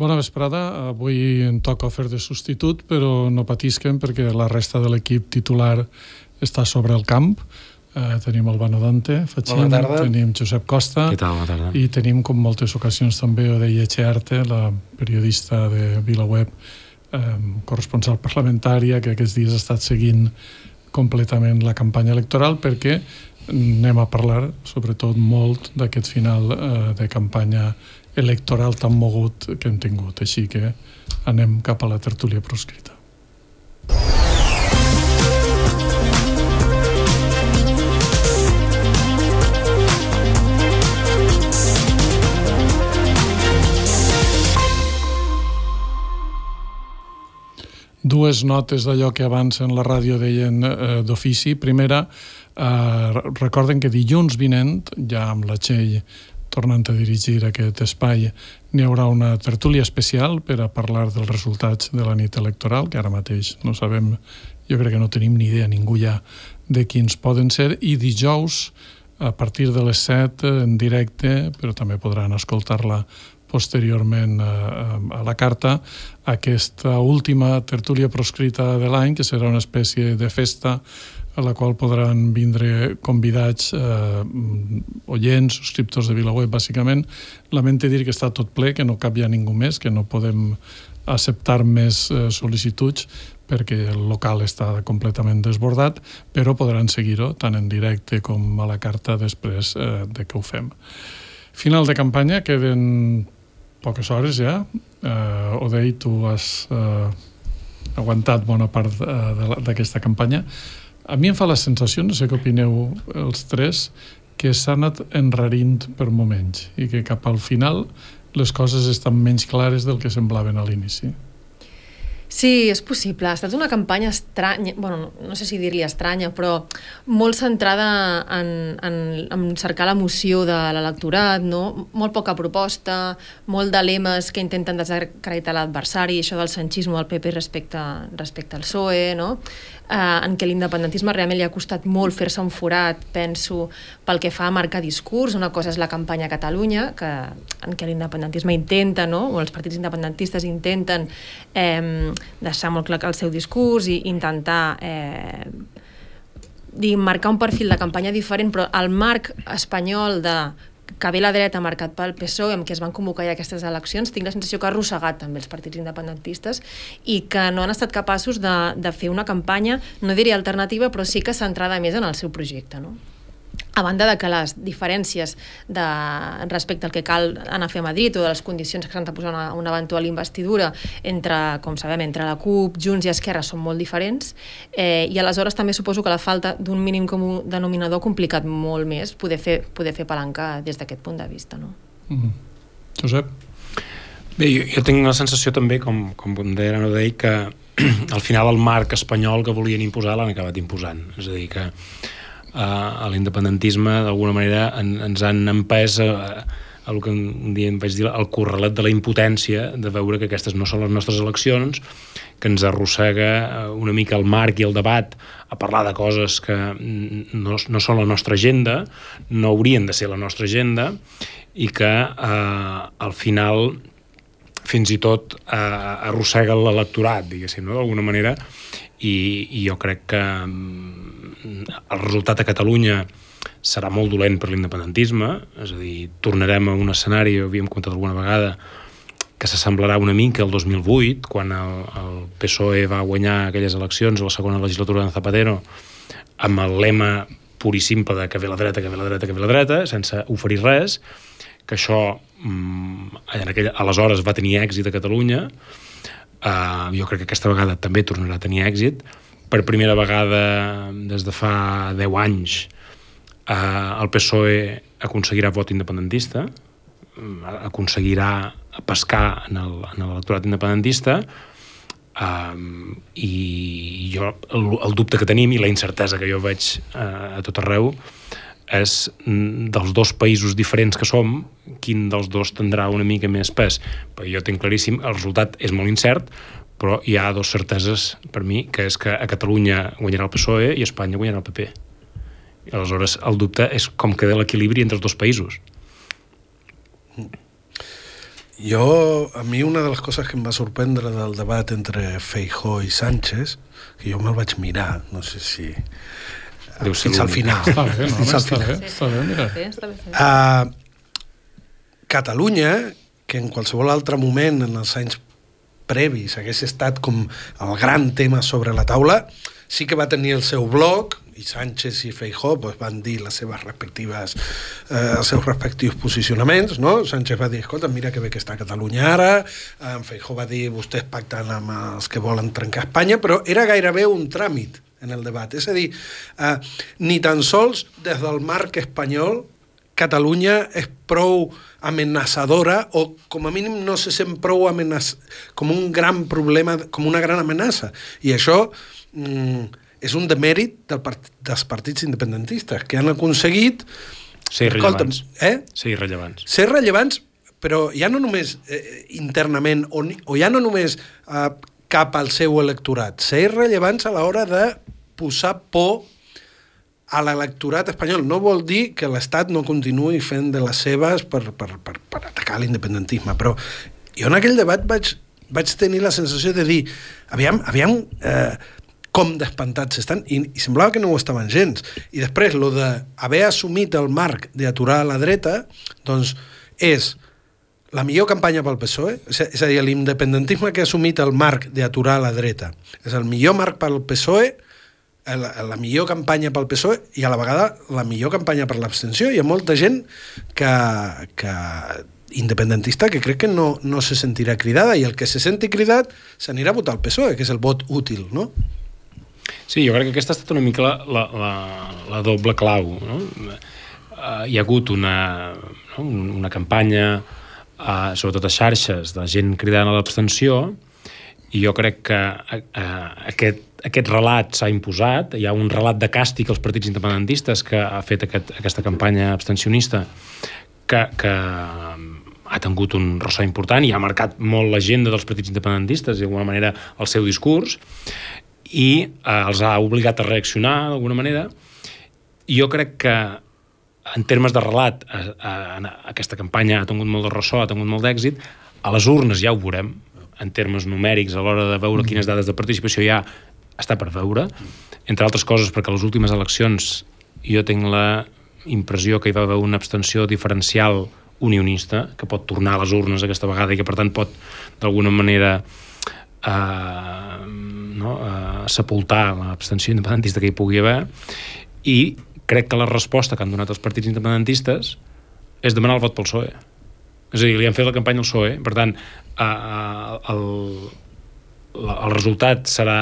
Bona vesprada. Avui em toca fer de substitut, però no patisquen perquè la resta de l'equip titular està sobre el camp. Eh, tenim el Bano Dante, Fatxin, Bona tarda. tenim Josep Costa Què tal? Bona tarda. i tenim, com moltes ocasions també, Odeia Echearte, la periodista de VilaWeb, eh, corresponsal parlamentària, que aquests dies ha estat seguint completament la campanya electoral perquè anem a parlar, sobretot, molt d'aquest final eh, de campanya electoral tan mogut que hem tingut. Així que anem cap a la tertúlia proscrita. dues notes d'allò que abans en la ràdio deien eh, d'ofici. Primera, eh, recorden que dilluns vinent, ja amb la Txell tornant a dirigir aquest espai, n'hi haurà una tertúlia especial per a parlar dels resultats de la nit electoral, que ara mateix no sabem, jo crec que no tenim ni idea, ningú ja, de quins poden ser, i dijous, a partir de les 7 en directe, però també podran escoltar-la posteriorment a, la carta, aquesta última tertúlia proscrita de l'any, que serà una espècie de festa a la qual podran vindre convidats eh, oients, subscriptors de VilaWeb, bàsicament. Lamente dir que està tot ple, que no cap ja ningú més, que no podem acceptar més eh, sol·licituds perquè el local està completament desbordat, però podran seguir-ho tant en directe com a la carta després eh, de que ho fem. Final de campanya, queden poques hores ja. Eh, Odei, tu has eh, aguantat bona part eh, d'aquesta campanya. A mi em fa la sensació, no sé què opineu els tres, que s'ha anat enrarint per moments i que cap al final les coses estan menys clares del que semblaven a l'inici. Sí, és possible. Ha estat una campanya estranya, bueno, no sé si dir-li estranya, però molt centrada en, en, en cercar l'emoció de l'electorat, no? molt poca proposta, molt de lemes que intenten desacreditar l'adversari, això del sanchisme del PP respecte, respecte al PSOE, no? Eh, en què l'independentisme realment li ha costat molt fer-se un forat, penso, pel que fa a marcar discurs. Una cosa és la campanya a Catalunya, que, en què l'independentisme intenta, no? o els partits independentistes intenten eh, deixar molt clar el seu discurs i intentar eh, diguem, marcar un perfil de campanya diferent, però el marc espanyol de que ve la dreta marcat pel PSOE amb què es van convocar ja aquestes eleccions, tinc la sensació que ha arrossegat també els partits independentistes i que no han estat capaços de, de fer una campanya, no diria alternativa, però sí que centrada més en el seu projecte. No? A banda de que les diferències de, respecte al que cal anar a fer a Madrid o de les condicions que s'han de posar una, una eventual investidura entre, com sabem, entre la CUP, Junts i Esquerra són molt diferents eh, i aleshores també suposo que la falta d'un mínim comú denominador ha complicat molt més poder fer, poder fer palanca des d'aquest punt de vista. No? Mm -hmm. Josep? Bé, jo, jo tinc la sensació també, com, com deia no deia, que al final el marc espanyol que volien imposar l'han acabat imposant. És a dir, que a, a l'independentisme d'alguna manera en, ens han empès a, a el que un dia em vaig dir el correlet de la impotència de veure que aquestes no són les nostres eleccions que ens arrossega eh, una mica el marc i el debat a parlar de coses que no, no són la nostra agenda, no haurien de ser la nostra agenda i que eh, al final fins i tot eh, arrossega l'electorat, diguéssim, no? d'alguna manera, i, i jo crec que el resultat a Catalunya serà molt dolent per l'independentisme, és a dir, tornarem a un escenari, havíem comentat alguna vegada, que s'assemblarà una mica al 2008, quan el, el PSOE va guanyar aquelles eleccions a la segona legislatura de Zapatero, amb el lema pur i simple de que ve la dreta, que ve la dreta, que ve la dreta, sense oferir res, que això mm, en aquell, aleshores va tenir èxit a Catalunya, uh, jo crec que aquesta vegada també tornarà a tenir èxit, per primera vegada des de fa 10 anys eh, el PSOE aconseguirà vot independentista, eh, aconseguirà pescar en l'electorat independentista um, i jo el, el dubte que tenim i la incertesa que jo veig uh, a tot arreu és dels dos països diferents que som, quin dels dos tindrà una mica més pes. Perquè jo tinc claríssim, el resultat és molt incert, però hi ha dues certeses per mi, que és que a Catalunya guanyarà el PSOE i a Espanya guanyarà el PP. I aleshores el dubte és com queda l'equilibri entre els dos països. jo, a mi una de les coses que em va sorprendre del debat entre Feijó i Sánchez, que jo me'l vaig mirar, no sé si... Deu ser fins al final. Està bé, no? Fins al Està final. bé, està bé, mira. Està bé, bé. Uh, Catalunya, que en qualsevol altre moment en els anys previs hagués estat com el gran tema sobre la taula, sí que va tenir el seu bloc, i Sánchez i Feijó pues, van dir les seves respectives, eh, els seus respectius posicionaments, no? Sánchez va dir, escolta, mira que bé que està Catalunya ara, en Feijó va dir, vostès pacten amb els que volen trencar Espanya, però era gairebé un tràmit en el debat. És a dir, eh, ni tan sols des del marc espanyol Catalunya és prou amenaçadora o com a mínim no se sent prou amenaç com un gran problema, com una gran amenaça. I això mm, és un demèrit del part dels partits independentistes, que han aconseguit... Ser Escolta'm, irrellevants. eh? Ser irrellevants. ser rellevants, però ja no només eh, internament, o, ni- o ja no només eh, cap al seu electorat, ser rellevants a l'hora de posar por a l'electorat espanyol. No vol dir que l'Estat no continuï fent de les seves per, per, per, per atacar l'independentisme, però jo en aquell debat vaig, vaig tenir la sensació de dir aviam, aviam eh, com d'espantats estan, i, i semblava que no ho estaven gens. I després, lo d'haver assumit el marc d'aturar la dreta, doncs és la millor campanya pel PSOE, és a- dir, l'independentisme que ha assumit el marc d'aturar la dreta, és el millor marc pel PSOE, la, la millor campanya pel PSOE i a la vegada la millor campanya per l'abstenció. Hi ha molta gent que, que independentista que crec que no, no se sentirà cridada i el que se senti cridat s'anirà a votar el PSOE, que és el vot útil, no? Sí, jo crec que aquesta ha estat una mica la, la, la, la doble clau. No? Uh, hi ha hagut una, no? una campanya, uh, sobretot a xarxes, de gent cridant a l'abstenció, i jo crec que uh, aquest, aquest relat s'ha imposat, hi ha un relat de càstig als partits independentistes que ha fet aquest, aquesta campanya abstencionista que, que ha tingut un ressò important i ha marcat molt l'agenda dels partits independentistes i d'alguna manera el seu discurs i eh, els ha obligat a reaccionar d'alguna manera. Jo crec que en termes de relat a, a, a, aquesta campanya ha tingut molt de ressò, ha tingut molt d'èxit. A les urnes ja ho veurem en termes numèrics a l'hora de veure quines dades de participació hi ha està per veure. Entre altres coses perquè a les últimes eleccions jo tinc la impressió que hi va haver una abstenció diferencial unionista que pot tornar a les urnes aquesta vegada i que per tant pot d'alguna manera eh, no, eh, sepultar l'abstenció independentista que hi pugui haver. I crec que la resposta que han donat els partits independentistes és demanar el vot pel PSOE. És a dir, li han fet la campanya al PSOE per tant el, el resultat serà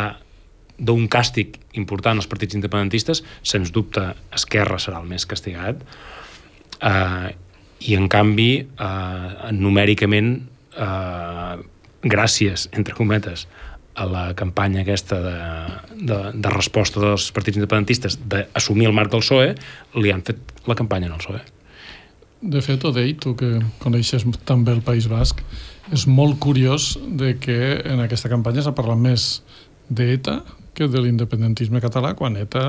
d'un càstig important als partits independentistes, sens dubte Esquerra serà el més castigat. Eh, i en canvi eh, numèricament eh, gràcies, entre cometes a la campanya aquesta de, de, de resposta dels partits independentistes d'assumir el marc del PSOE, li han fet la campanya en el PSOE. De fet, Odei, tu que coneixes tan bé el País Basc, és molt curiós de que en aquesta campanya s'ha parlat més d'ETA que de l'independentisme català quan ETA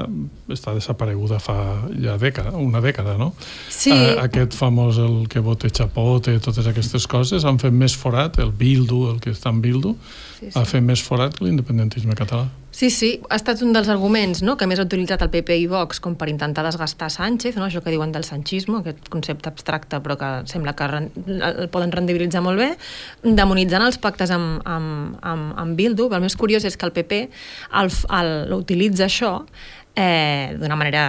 està desapareguda fa ja dècada, una dècada, no? Sí. Eh, aquest famós, el que vote Chapote, totes aquestes coses, han fet més forat, el Bildu, el que està en Bildu, Sí, ha sí. fet més forat que l'independentisme català. Sí, sí, ha estat un dels arguments no? que més ha utilitzat el PP i Vox com per intentar desgastar Sánchez, no? això que diuen del sanchisme, aquest concepte abstracte però que sembla que el poden rendibilitzar molt bé, demonitzant els pactes amb, amb, amb, amb Bildu. El més curiós és que el PP el, f- el, utilitza això eh, d'una manera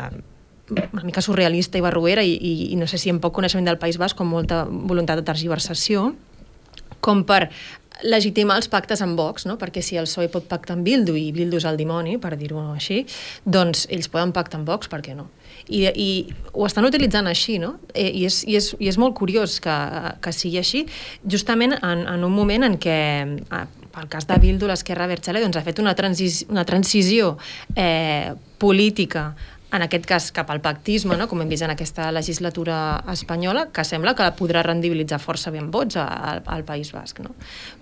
una mica surrealista i barruera i, i, i no sé si amb poc coneixement del País Basc com molta voluntat de tergiversació com per legitimar els pactes amb Vox, no? perquè si el PSOE pot pactar amb Bildu i Bildu és el dimoni, per dir-ho així, doncs ells poden pactar amb Vox, per què no? I, i ho estan utilitzant així, no? Eh, I, és, i, és, I és molt curiós que, que sigui així, justament en, en un moment en què, pel cas de Bildu, l'esquerra Berchale doncs, ha fet una, transis, una transició eh, política en aquest cas cap al pactisme, no? com hem vist en aquesta legislatura espanyola, que sembla que podrà rendibilitzar força ben vots al, al País Basc. No?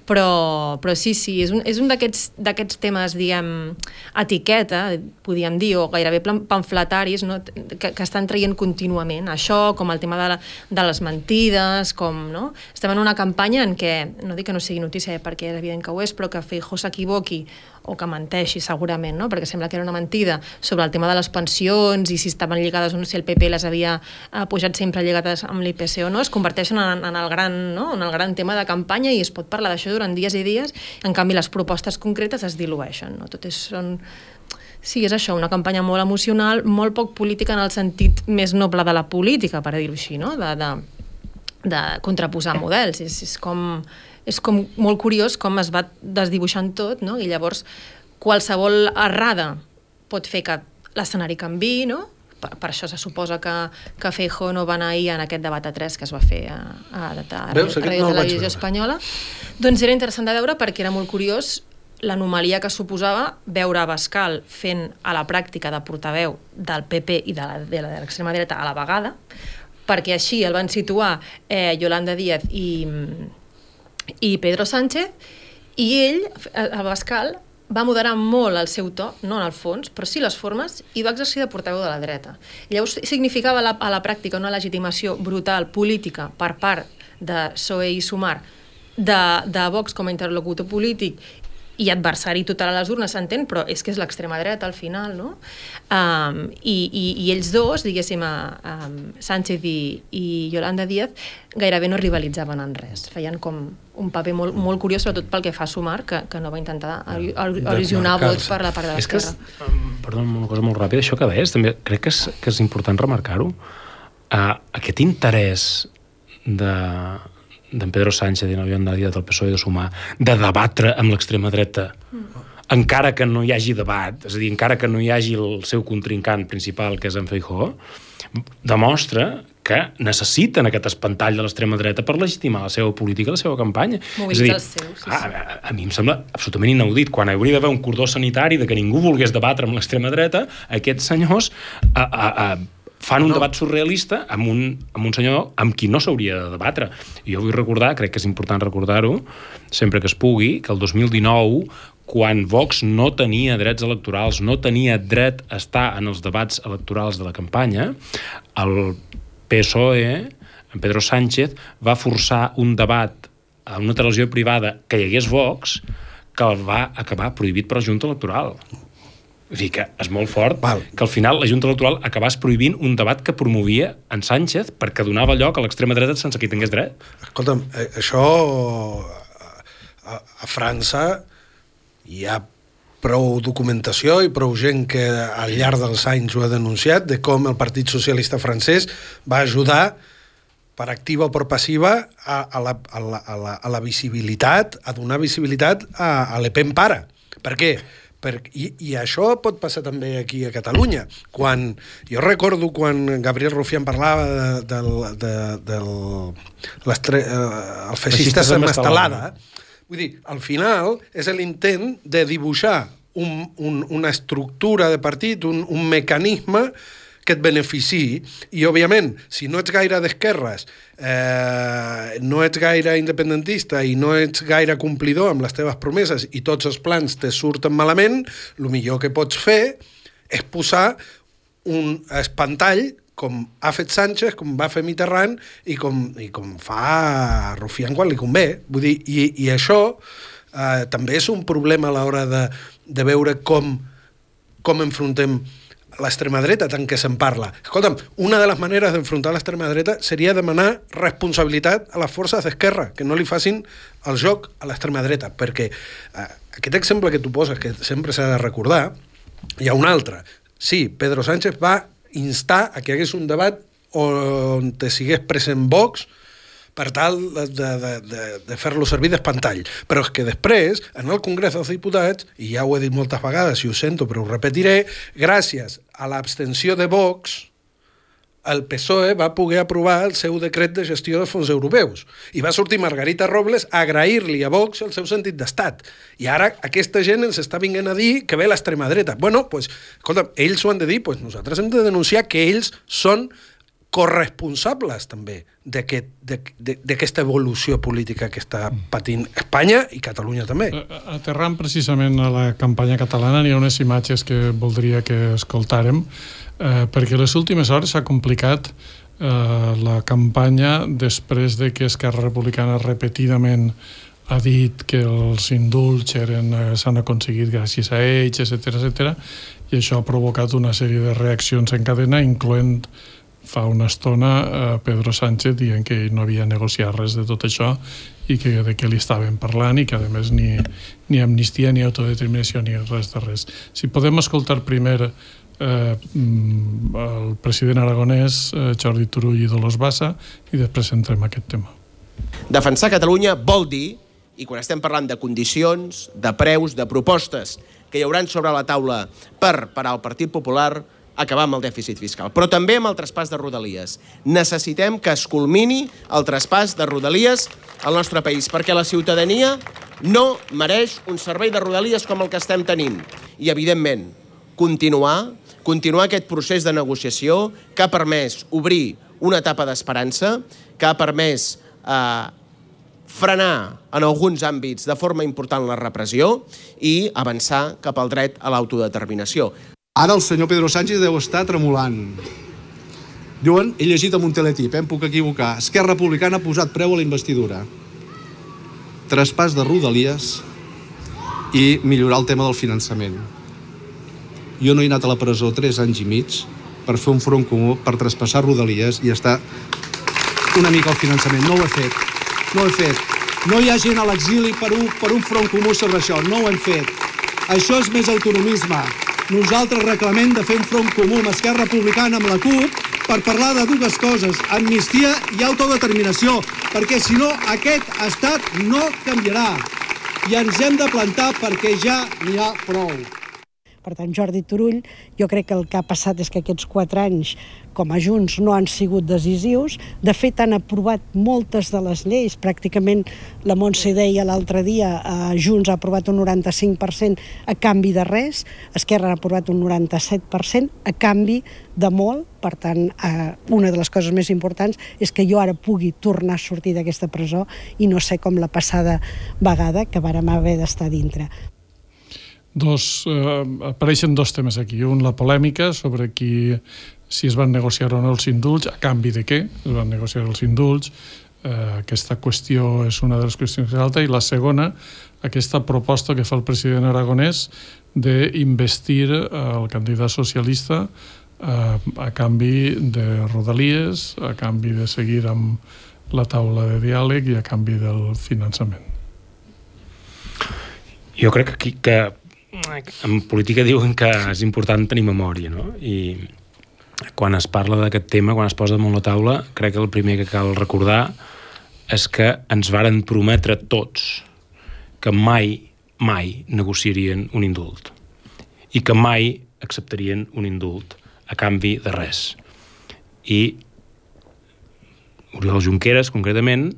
Però, però sí, sí, és un, és un d'aquests temes, diguem, etiqueta, podríem dir, o gairebé pamfletaris, no? que, que estan traient contínuament. Això, com el tema de, la, de les mentides, com, no? Estem en una campanya en què, no dic que no sigui notícia, perquè és evident que ho és, però que Feijó s'equivoqui o que menteixi segurament, no? perquè sembla que era una mentida sobre el tema de les pensions i si estaven lligades o no, si el PP les havia eh, pujat sempre lligades amb l'IPC o no, es converteixen en, en, el gran, no? en el gran tema de campanya i es pot parlar d'això durant dies i dies, en canvi les propostes concretes es dilueixen. No? Tot és, són, Sí, és això, una campanya molt emocional, molt poc política en el sentit més noble de la política, per dir-ho així, no? de, de, de contraposar models. És, és com és com molt curiós com es va desdibuixant tot, no? I llavors qualsevol errada pot fer que l'escenari canvi, no? Per, per això se suposa que, que Feijo no va anar ahir en aquest debat a 3 que es va fer a, a, a, a, Veus, a Ràdio no Televisió Espanyola. Doncs era interessant de veure perquè era molt curiós l'anomalia que suposava veure a Bascal fent a la pràctica de portaveu del PP i de l'extrema de dreta a la vegada, perquè així el van situar eh, Yolanda Díaz i, i Pedro Sánchez, i ell, a Bascal, va moderar molt el seu to, no en el fons, però sí les formes, i va exercir de portaveu de la dreta. Llavors significava la, a la pràctica una legitimació brutal política per part de PSOE i Sumar de, de Vox com a interlocutor polític i adversari total a les urnes, s'entén, però és que és l'extrema dreta al final, no? Um, i, i, I ells dos, diguéssim, a, um, Sánchez i, i Yolanda Díaz, gairebé no rivalitzaven en res. Feien com un paper molt, molt curiós, sobretot pel que fa a Sumar, que, que no va intentar erosionar vots per la part de l'esquerra. És que, és, perdó, una cosa molt ràpida, això que deies, també crec que és, que és important remarcar-ho. Uh, aquest interès de, d'en Pedro Sánchez i no havien dit del PSOE de sumar, de debatre amb l'extrema dreta, mm. encara que no hi hagi debat, és a dir, encara que no hi hagi el seu contrincant principal, que és en Feijó, demostra que necessiten aquest espantall de l'extrema dreta per legitimar la seva política, la seva campanya. és a dir, seu, sí, a, a, a mi em sembla absolutament inaudit. Quan hauria d'haver un cordó sanitari de que ningú volgués debatre amb l'extrema dreta, aquests senyors a, a, a, fan un no. debat surrealista amb un, amb un senyor amb qui no s'hauria de debatre. I jo vull recordar, crec que és important recordar-ho, sempre que es pugui, que el 2019, quan Vox no tenia drets electorals, no tenia dret a estar en els debats electorals de la campanya, el PSOE, en Pedro Sánchez, va forçar un debat a una televisió privada que hi hagués Vox, que el va acabar prohibit per la Junta Electoral. O sigui que és molt fort Val. que al final la Junta Electoral acabàs prohibint un debat que promovia en Sánchez perquè donava lloc a l'extrema dreta sense que hi tingués dret. Escolta'm, eh, això a, a França hi ha prou documentació i prou gent que al llarg dels anys ho ha denunciat de com el Partit Socialista francès va ajudar per activa o per passiva a, a, la, a, la, a, la, a la visibilitat, a donar visibilitat a, a Le Pen Para. Per què? Per, i, I això pot passar també aquí a Catalunya. Quan, jo recordo quan Gabriel Rufián parlava de, del, de, del l'estre, eh, el feixista en estelada, vull dir, al final és l'intent de dibuixar un, un, una estructura de partit, un, un mecanisme que et benefici i, òbviament, si no ets gaire d'esquerres, eh, no ets gaire independentista i no ets gaire complidor amb les teves promeses i tots els plans te surten malament, el millor que pots fer és posar un espantall com ha fet Sánchez, com va fer Mitterrand i com, i com fa Rufián quan li convé. Vull dir, i, i això eh, també és un problema a l'hora de, de veure com, com enfrontem l'extrema dreta, tant que se'n parla. Escolta'm, una de les maneres d'enfrontar l'extrema dreta seria demanar responsabilitat a les forces d'esquerra, que no li facin el joc a l'extrema dreta, perquè eh, aquest exemple que tu poses, que sempre s'ha de recordar, hi ha un altre. Sí, Pedro Sánchez va instar a que hi hagués un debat on te sigués present Vox, per tal de, de, de, de fer-lo servir d'espantall. Però és que després, en el Congrés dels Diputats, i ja ho he dit moltes vegades i ho sento, però ho repetiré, gràcies a l'abstenció de Vox, el PSOE va poder aprovar el seu decret de gestió de fons europeus i va sortir Margarita Robles a agrair-li a Vox el seu sentit d'estat. I ara aquesta gent ens està vinguent a dir que ve l'extrema dreta. Bueno, pues, escolta, ells ho han de dir, pues nosaltres hem de denunciar que ells són corresponsables també d'aquesta evolució política que està patint Espanya i Catalunya també. Aterrant precisament a la campanya catalana hi ha unes imatges que voldria que escoltàrem eh, perquè les últimes hores s'ha complicat eh, la campanya després de que Esquerra Republicana repetidament ha dit que els indults eh, s'han aconseguit gràcies a ells, etc etc i això ha provocat una sèrie de reaccions en cadena, incloent fa una estona eh, Pedro Sánchez dient que ell no havia negociat res de tot això i que de què li estaven parlant i que a més ni, ni amnistia ni autodeterminació ni res de res. Si podem escoltar primer eh, mm, el president aragonès eh, Jordi Turull i Dolors Bassa i després entrem aquest tema. Defensar Catalunya vol dir, i quan estem parlant de condicions, de preus, de propostes que hi hauran sobre la taula per parar el Partit Popular, acabar amb el dèficit fiscal, però també amb el traspàs de Rodalies. Necessitem que es culmini el traspàs de Rodalies al nostre país, perquè la ciutadania no mereix un servei de Rodalies com el que estem tenint. I, evidentment, continuar, continuar aquest procés de negociació que ha permès obrir una etapa d'esperança, que ha permès eh, frenar en alguns àmbits de forma important la repressió i avançar cap al dret a l'autodeterminació. Ara el senyor Pedro Sánchez deu estar tremolant. Diuen, he llegit amb un teletip, eh, em puc equivocar. Esquerra Republicana ha posat preu a la investidura. Traspàs de Rodalies i millorar el tema del finançament. Jo no he anat a la presó 3 anys i mig per fer un front comú, per traspassar Rodalies i estar una mica al finançament. No ho he fet. No ho he fet. No hi ha gent a l'exili per, un, per un front comú sobre això. No ho hem fet. Això és més autonomisme nosaltres reclamem de fer un front comú amb Esquerra Republicana, amb la CUP, per parlar de dues coses, amnistia i autodeterminació, perquè si no aquest estat no canviarà. I ens hem de plantar perquè ja n'hi ha prou. Per tant, Jordi Turull, jo crec que el que ha passat és que aquests quatre anys com a Junts no han sigut decisius. De fet, han aprovat moltes de les lleis. Pràcticament, la Montse deia l'altre dia, eh, Junts ha aprovat un 95% a canvi de res, Esquerra ha aprovat un 97% a canvi de molt. Per tant, eh, una de les coses més importants és que jo ara pugui tornar a sortir d'aquesta presó i no sé com la passada vegada que vàrem haver d'estar dintre dos, eh, apareixen dos temes aquí. Un, la polèmica sobre qui, si es van negociar o no els indults, a canvi de què es van negociar els indults. Eh, aquesta qüestió és una de les qüestions que salta. I la segona, aquesta proposta que fa el president aragonès d'investir eh, el candidat socialista eh, a canvi de rodalies, a canvi de seguir amb la taula de diàleg i a canvi del finançament. Jo crec que, que en política diuen que és important tenir memòria, no? I quan es parla d'aquest tema, quan es posa damunt la taula, crec que el primer que cal recordar és que ens varen prometre tots que mai, mai negociarien un indult i que mai acceptarien un indult a canvi de res. I Oriol Junqueras, concretament,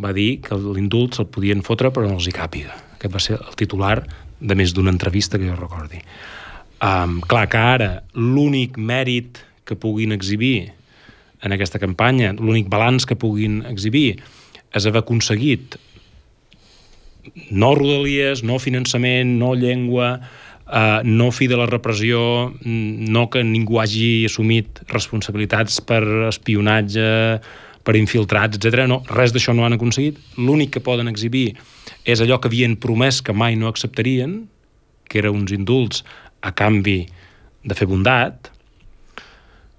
va dir que l'indult se'l podien fotre però no els hi càpiga. Aquest va ser el titular de més d'una entrevista que jo recordi. Um, clar que ara l'únic mèrit que puguin exhibir en aquesta campanya, l'únic balanç que puguin exhibir és haver aconseguit no rodalies, no finançament, no llengua, uh, no fi de la repressió, no que ningú hagi assumit responsabilitats per espionatge, per infiltrats, etc. No, res d'això no han aconseguit. L'únic que poden exhibir és allò que havien promès que mai no acceptarien, que eren uns indults a canvi de fer bondat,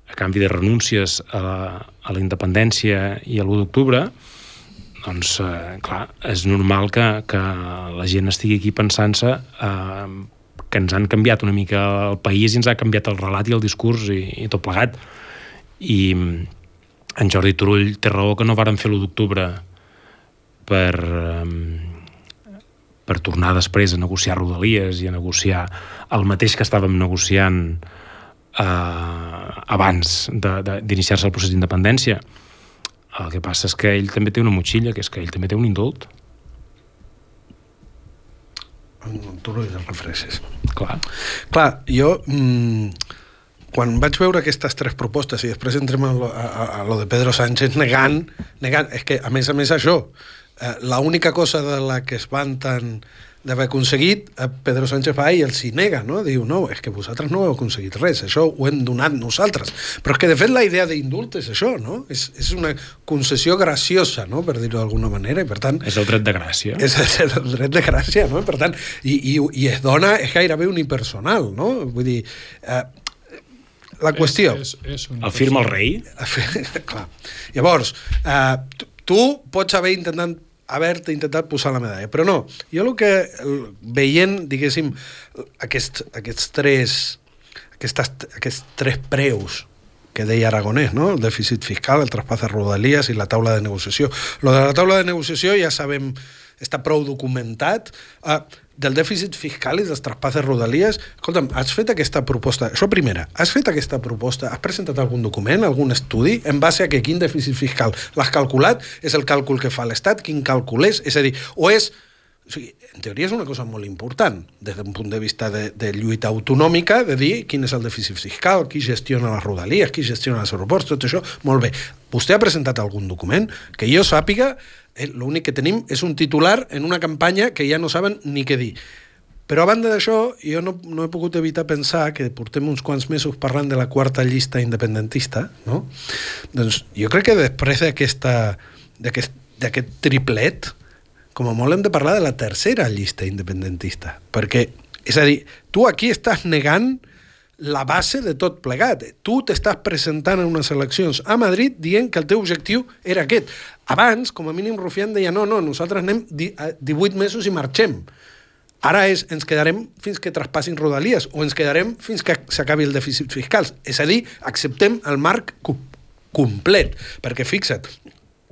a canvi de renúncies a la, a la independència i a l'1 d'octubre, doncs, eh, clar, és normal que, que la gent estigui aquí pensant-se eh, que ens han canviat una mica el país i ens ha canviat el relat i el discurs i, i tot plegat. I en Jordi Turull té raó que no varen fer l'1 d'octubre per, eh, per tornar després a negociar rodalies i a negociar el mateix que estàvem negociant eh, abans d'iniciar-se el procés d'independència. El que passa és que ell també té una motxilla, que és que ell també té un indult. Tu no hi refresques. Clar. Clar, jo, mm, quan vaig veure aquestes tres propostes i després entrem a lo, a, a- lo de Pedro Sánchez negant, negant, és que a més a més això, eh, l'única cosa de la que es vanten d'haver aconseguit, eh, Pedro Sánchez va i els hi nega, no? Diu, no, és que vosaltres no heu aconseguit res, això ho hem donat nosaltres. Però és que, de fet, la idea d'indult és això, no? És, és una concessió graciosa, no?, per dir-ho d'alguna manera, i per tant, És el dret de gràcia. és el dret de gràcia, no? Per tant, i, i, i es dona, és gairebé unipersonal, no? Vull dir, eh, la qüestió... És, és, és El firma el rei? Clar. Llavors, eh, tu- pots haver intentat haver-te intentat posar la medalla, però no. Jo el que, veient, diguéssim, aquest, aquests tres aquestes, aquests tres preus que deia Aragonès, no? el dèficit fiscal, el traspàs de rodalies i la taula de negociació. Lo de la taula de negociació ja sabem, està prou documentat. Uh, del dèficit fiscal i dels traspàs de rodalies, escolta'm, has fet aquesta proposta, això primera, has fet aquesta proposta, has presentat algun document, algun estudi, en base a que quin dèficit fiscal l'has calculat, és el càlcul que fa l'Estat, quin càlcul és, és a dir, o és o sigui, en teoria és una cosa molt important des d'un punt de vista de, de lluita autonòmica, de dir quin és el dèficit fiscal, qui gestiona les rodalies, qui gestiona els aeroports, tot això, molt bé. Vostè ha presentat algun document que jo sàpiga, eh, l'únic que tenim és un titular en una campanya que ja no saben ni què dir. Però a banda d'això, jo no, no he pogut evitar pensar que portem uns quants mesos parlant de la quarta llista independentista, no? Doncs jo crec que després d'aquesta d'aquest triplet, com a molt hem de parlar de la tercera llista independentista, perquè, és a dir, tu aquí estàs negant la base de tot plegat. Tu t'estàs presentant en unes eleccions a Madrid dient que el teu objectiu era aquest. Abans, com a mínim, Rufián deia no, no, nosaltres anem di- a 18 mesos i marxem. Ara és, ens quedarem fins que traspassin rodalies o ens quedarem fins que s'acabi el dèficit fiscal. És a dir, acceptem el marc co- complet. Perquè fixa't,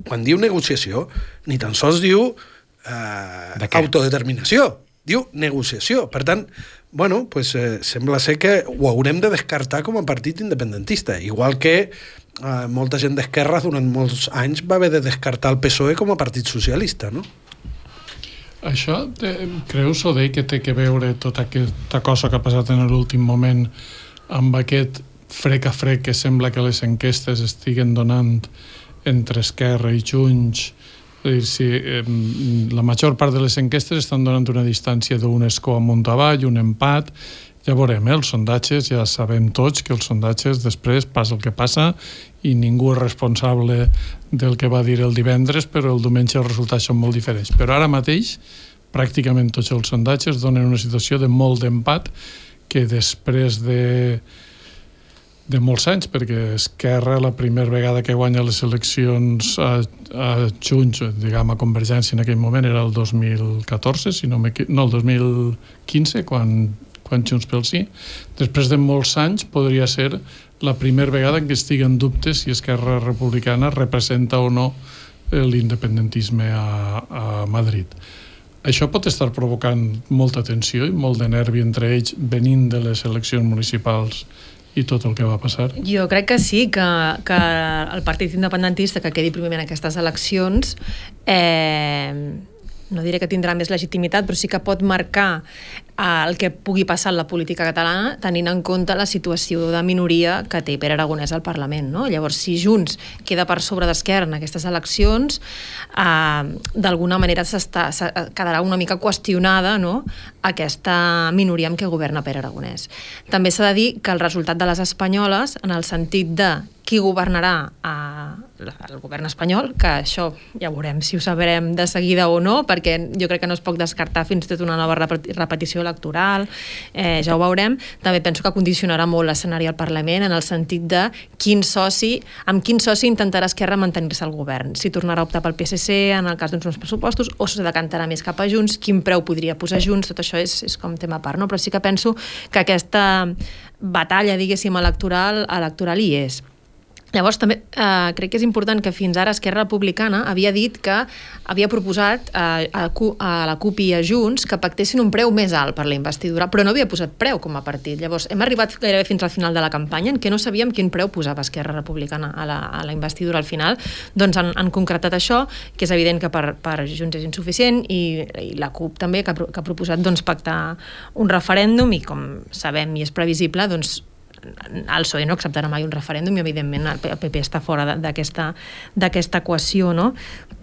quan diu negociació, ni tan sols diu eh, autodeterminació, diu negociació. Per tant, bueno, pues, eh, sembla ser que ho haurem de descartar com a partit independentista, igual que eh, molta gent d'esquerra durant molts anys va haver de descartar el PSOE com a partit socialista, no? Això, te, creus, Odei, que té que veure tota aquesta cosa que ha passat en l'últim moment amb aquest frec a frec que sembla que les enquestes estiguen donant entre Esquerra i Junts dir, si, eh, la major part de les enquestes estan donant una distància d'un escó amunt avall, un empat, ja veurem, eh? els sondatges, ja sabem tots que els sondatges després passa el que passa i ningú és responsable del que va dir el divendres, però el diumenge els resultats són molt diferents. Però ara mateix, pràcticament tots els sondatges donen una situació de molt d'empat que després de de molts anys, perquè Esquerra la primera vegada que guanya les eleccions a, a Junts, diguem, a Convergència en aquell moment era el 2014, si no, no el 2015, quan, quan Junts pel Sí. Després de molts anys podria ser la primera vegada en què estiguen dubtes si Esquerra Republicana representa o no l'independentisme a, a Madrid. Això pot estar provocant molta tensió i molt de nervi entre ells venint de les eleccions municipals i tot el que va passar. Jo crec que sí, que, que el partit independentista que quedi primer en aquestes eleccions eh, no diré que tindrà més legitimitat, però sí que pot marcar el que pugui passar en la política catalana tenint en compte la situació de minoria que té Pere Aragonès al Parlament. No? Llavors, si Junts queda per sobre d'Esquerra en aquestes eleccions, eh, d'alguna manera s'està- se- quedarà una mica qüestionada no? aquesta minoria amb què governa Pere Aragonès. També s'ha de dir que el resultat de les espanyoles, en el sentit de qui governarà a el govern espanyol, que això ja veurem si ho sabrem de seguida o no, perquè jo crec que no es pot descartar fins i tot una nova repeti- repetició electoral, eh, ja ho veurem. També penso que condicionarà molt l'escenari al Parlament en el sentit de quin soci, amb quin soci intentarà Esquerra mantenir-se al govern. Si tornarà a optar pel PSC en el cas d'uns nous pressupostos o se decantarà més cap a Junts, quin preu podria posar Junts, tot això és, és com tema a part, no? però sí que penso que aquesta batalla, diguéssim, electoral, electoral hi és. Llavors, també eh, crec que és important que fins ara Esquerra Republicana havia dit que havia proposat eh, a, a la CUP i a Junts que pactessin un preu més alt per la investidura, però no havia posat preu com a partit. Llavors, hem arribat gairebé fins al final de la campanya en què no sabíem quin preu posava Esquerra Republicana a la, a la investidura al final. Doncs han, han concretat això, que és evident que per, per Junts és insuficient, i, i la CUP també, que ha, que ha proposat doncs, pactar un referèndum, i com sabem i és previsible, doncs el PSOE no acceptarà mai un referèndum i evidentment el PP està fora d'aquesta equació no?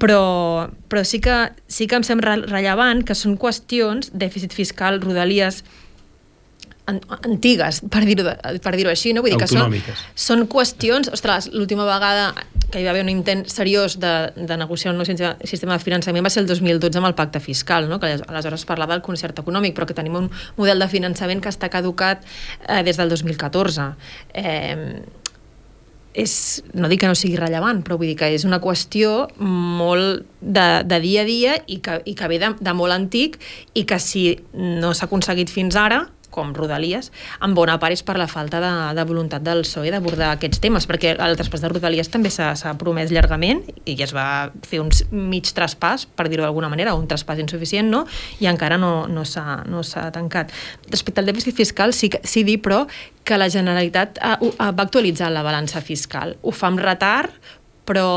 però, però sí, que, sí que em sembla rellevant que són qüestions, dèficit fiscal, rodalies antigues, per dir-ho per dir així, no? Vull dir que són, són qüestions... Ostres, l'última vegada que hi va haver un intent seriós de, de negociar un nou sistema de finançament va ser el 2012 amb el pacte fiscal, no? que aleshores- aleshores es parlava del concert econòmic, però que tenim un model de finançament que està caducat eh, des del 2014. Eh, és, no dic que no sigui rellevant, però vull dir que és una qüestió molt de, de dia a dia i que, i que ve de, de molt antic i que si no s'ha aconseguit fins ara, com Rodalies, en bona part és per la falta de, de voluntat del PSOE d'abordar aquests temes, perquè el traspàs de Rodalies també s'ha promès llargament i es va fer un mig traspàs, per dir-ho d'alguna manera, un traspàs insuficient, no? i encara no, no s'ha no tancat. Respecte al dèficit fiscal, sí, sí dir, però, que la Generalitat ha, ha, va actualitzar la balança fiscal. Ho fa amb retard, però,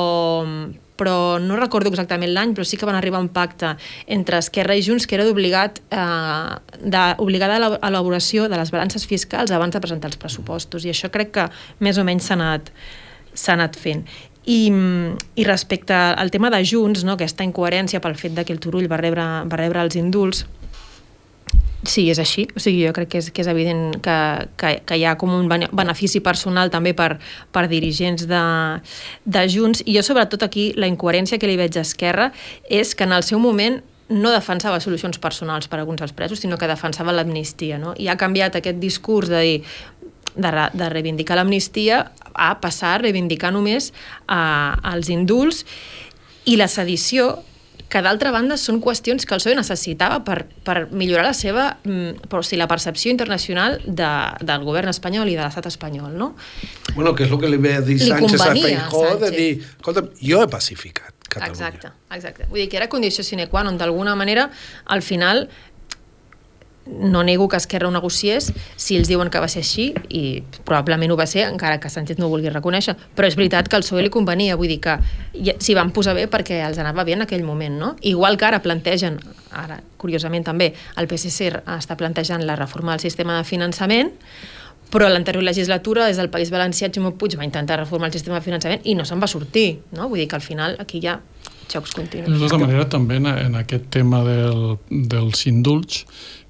però no recordo exactament l'any, però sí que van arribar a un pacte entre Esquerra i Junts que era d'obligat eh, d'obligada a la- elaboració de les balances fiscals abans de presentar els pressupostos i això crec que més o menys s'ha anat, anat fent. I, I respecte al tema de Junts, no, aquesta incoherència pel fet de que el Turull va rebre, va rebre els indults, Sí, és així. O sigui, jo crec que és, que és evident que, que, que hi ha com un bene- benefici personal també per, per dirigents de, de Junts. I jo, sobretot, aquí, la incoherència que li veig a Esquerra és que en el seu moment no defensava solucions personals per a alguns dels presos, sinó que defensava l'amnistia. No? I ha canviat aquest discurs de dir de, re- de reivindicar l'amnistia a passar a reivindicar només eh, els indults i la sedició que d'altra banda són qüestions que el PSOE necessitava per, per millorar la seva mm, però, o sigui, la percepció internacional de, del govern espanyol i de l'estat espanyol, no? Bueno, que és el que li ve a dir Li Sánchez a Feijó, de dir, escolta'm, jo he pacificat Catalunya. Exacte, exacte. Vull dir que era condició sine qua non, d'alguna manera, al final, no nego que Esquerra ho negociés si ells diuen que va ser així i probablement ho va ser encara que Sánchez no ho vulgui reconèixer però és veritat que al PSOE li convenia vull dir que s'hi van posar bé perquè els anava bé en aquell moment no? igual que ara plantegen ara curiosament també el PSC està plantejant la reforma del sistema de finançament però a l'anterior legislatura des del País Valencià Ximo Puig va intentar reformar el sistema de finançament i no se'n va sortir no? vull dir que al final aquí hi ha xocs De continus tota manera, també en, en aquest tema del, dels indults,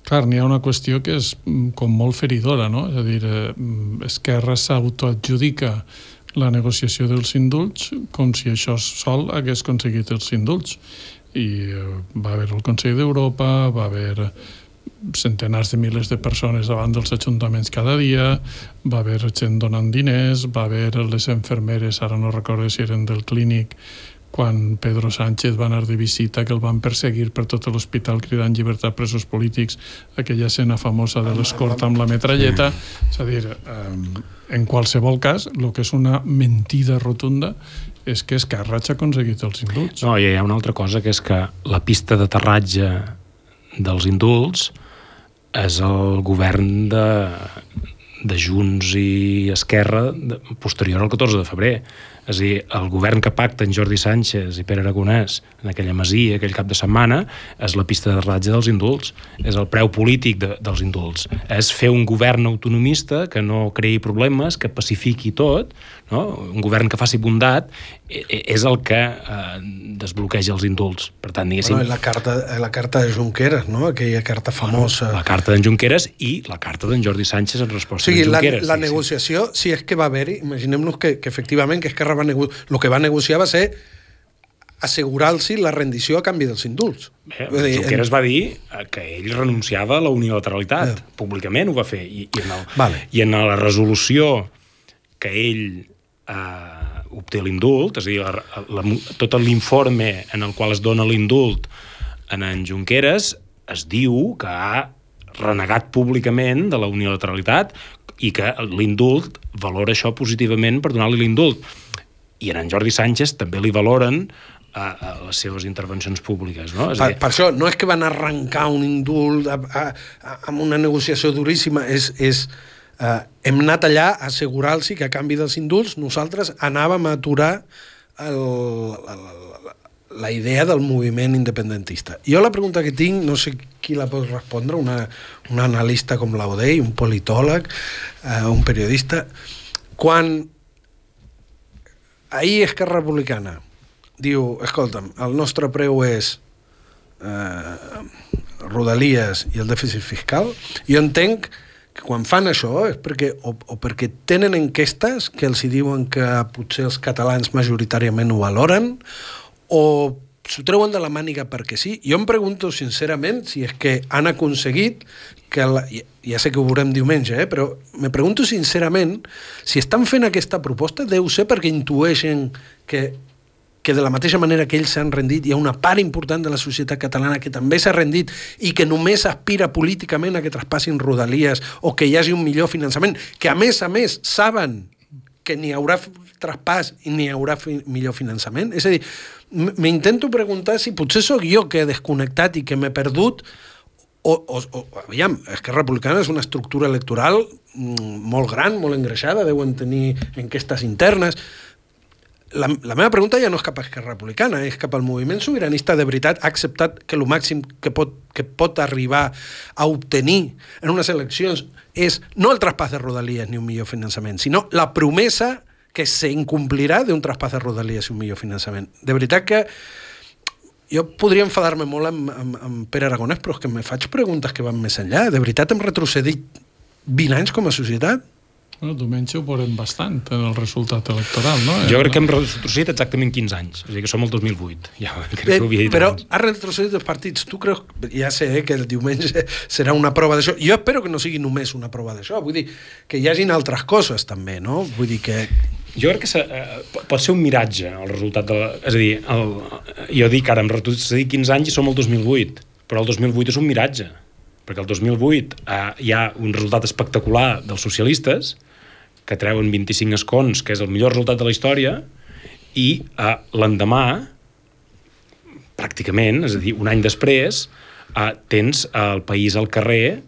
clar, n'hi ha una qüestió que és mm, com molt feridora, no? És a dir, eh, mm, Esquerra s'autoadjudica la negociació dels indults com si això sol hagués aconseguit els indults. I eh, va haver el Consell d'Europa, va haver centenars de milers de persones davant dels ajuntaments cada dia, va haver gent donant diners, va haver les enfermeres, ara no recordo si eren del clínic, quan Pedro Sánchez va anar de visita, que el van perseguir per tot l'hospital cridant llibertat presos polítics, aquella escena famosa de l'escorta amb la metralleta. És a dir, eh, en qualsevol cas, el que és una mentida rotunda és que Esquerra ha aconseguit els indults. No, i hi ha una altra cosa, que és que la pista d'aterratge dels indults és el govern de, de Junts i Esquerra posterior al 14 de febrer. És a dir, el govern que pacta en Jordi Sánchez i Pere Aragonès en aquella masia, aquell cap de setmana, és la pista d'aterratge dels indults. És el preu polític de, dels indults. És fer un govern autonomista que no creï problemes, que pacifiqui tot, no? un govern que faci bondat, e- e- és el que eh, desbloqueja els indults. Per tant, diguéssim, Bueno, la, carta, la carta de Junqueras, no? aquella carta famosa. la carta d'en Junqueras i la carta d'en Jordi Sánchez en O resposta sigui, d'en la, Junqueras. la sí, sí. negociació, si és que va haver-hi, imaginem-nos que, que efectivament que Esquerra va nego... el que va negociar va ser assegurar-los la rendició a canvi dels indults. Bé, dir, Junqueras va dir eh, que ell renunciava a la unilateralitat. Ja. Públicament ho va fer. I, i, en, el, Vale. I en la resolució que ell eh, obté l'indult, és a dir, la, la, tot l'informe en el qual es dona l'indult en en Junqueras, es diu que ha renegat públicament de la unilateralitat i que l'indult valora això positivament per donar-li l'indult. I en Jordi Sánchez també li valoren a, a les seves intervencions públiques. No? És Per, a dir, per això, no és que van arrencar un indult a, a, a, amb una negociació duríssima, és... és eh, hem anat allà a assegurar-los que a canvi dels indults nosaltres anàvem a aturar el, el, la, la idea del moviment independentista. Jo la pregunta que tinc, no sé qui la pot respondre, una, un analista com l'Audei, un politòleg, eh, un periodista, quan ahir Esquerra Republicana diu, escolta'm, el nostre preu és eh, Rodalies i el dèficit fiscal, jo entenc que quan fan això és perquè o, o perquè tenen enquestes que els hi diuen que potser els catalans majoritàriament ho valoren o s'ho treuen de la màniga perquè sí. Jo em pregunto sincerament si és que han aconseguit que la, ja, sé que ho veurem diumenge, eh, però me pregunto sincerament si estan fent aquesta proposta deu ser perquè intueixen que que de la mateixa manera que ells s'han rendit, hi ha una part important de la societat catalana que també s'ha rendit i que només aspira políticament a que traspassin rodalies o que hi hagi un millor finançament, que a més a més saben que ni hi haurà traspàs i ni hi haurà fi millor finançament. És a dir, m'intento preguntar si potser sóc jo que he desconnectat i que m'he perdut o, o, o aviam, Esquerra Republicana és una estructura electoral mm, molt gran, molt engreixada, deuen tenir enquestes internes, la, la meva pregunta ja no és cap a Esquerra Republicana, és cap al moviment sobiranista de veritat ha acceptat que el màxim que pot, que pot arribar a obtenir en unes eleccions és no el traspàs de Rodalies ni un millor finançament, sinó la promesa que se incomplirà d'un traspàs de Rodalies i un millor finançament. De veritat que jo podria enfadar-me molt amb, amb, amb Pere Aragonès, però és que me faig preguntes que van més enllà. De veritat hem retrocedit 20 anys com a societat? Bueno, diumenge ho veurem bastant en el resultat electoral, no? Jo crec que hem retrocedit exactament 15 anys, és a dir, que som el 2008. Ja, crec Eh, que ho havia dit però abans. ha retrocedit els partits. Tu creus... Ja sé eh, que el diumenge serà una prova d'això. Jo espero que no sigui només una prova d'això. Vull dir, que hi hagin altres coses, també, no? Vull dir que... Jo crec que se, eh, pot ser un miratge el resultat de la... És a dir, el, jo dic ara, hem retrocedit 15 anys i som el 2008, però el 2008 és un miratge, perquè el 2008 eh, hi ha un resultat espectacular dels socialistes, que treuen 25 escons, que és el millor resultat de la història, i eh, l'endemà, pràcticament, és a dir, un any després, eh, tens el país al carrer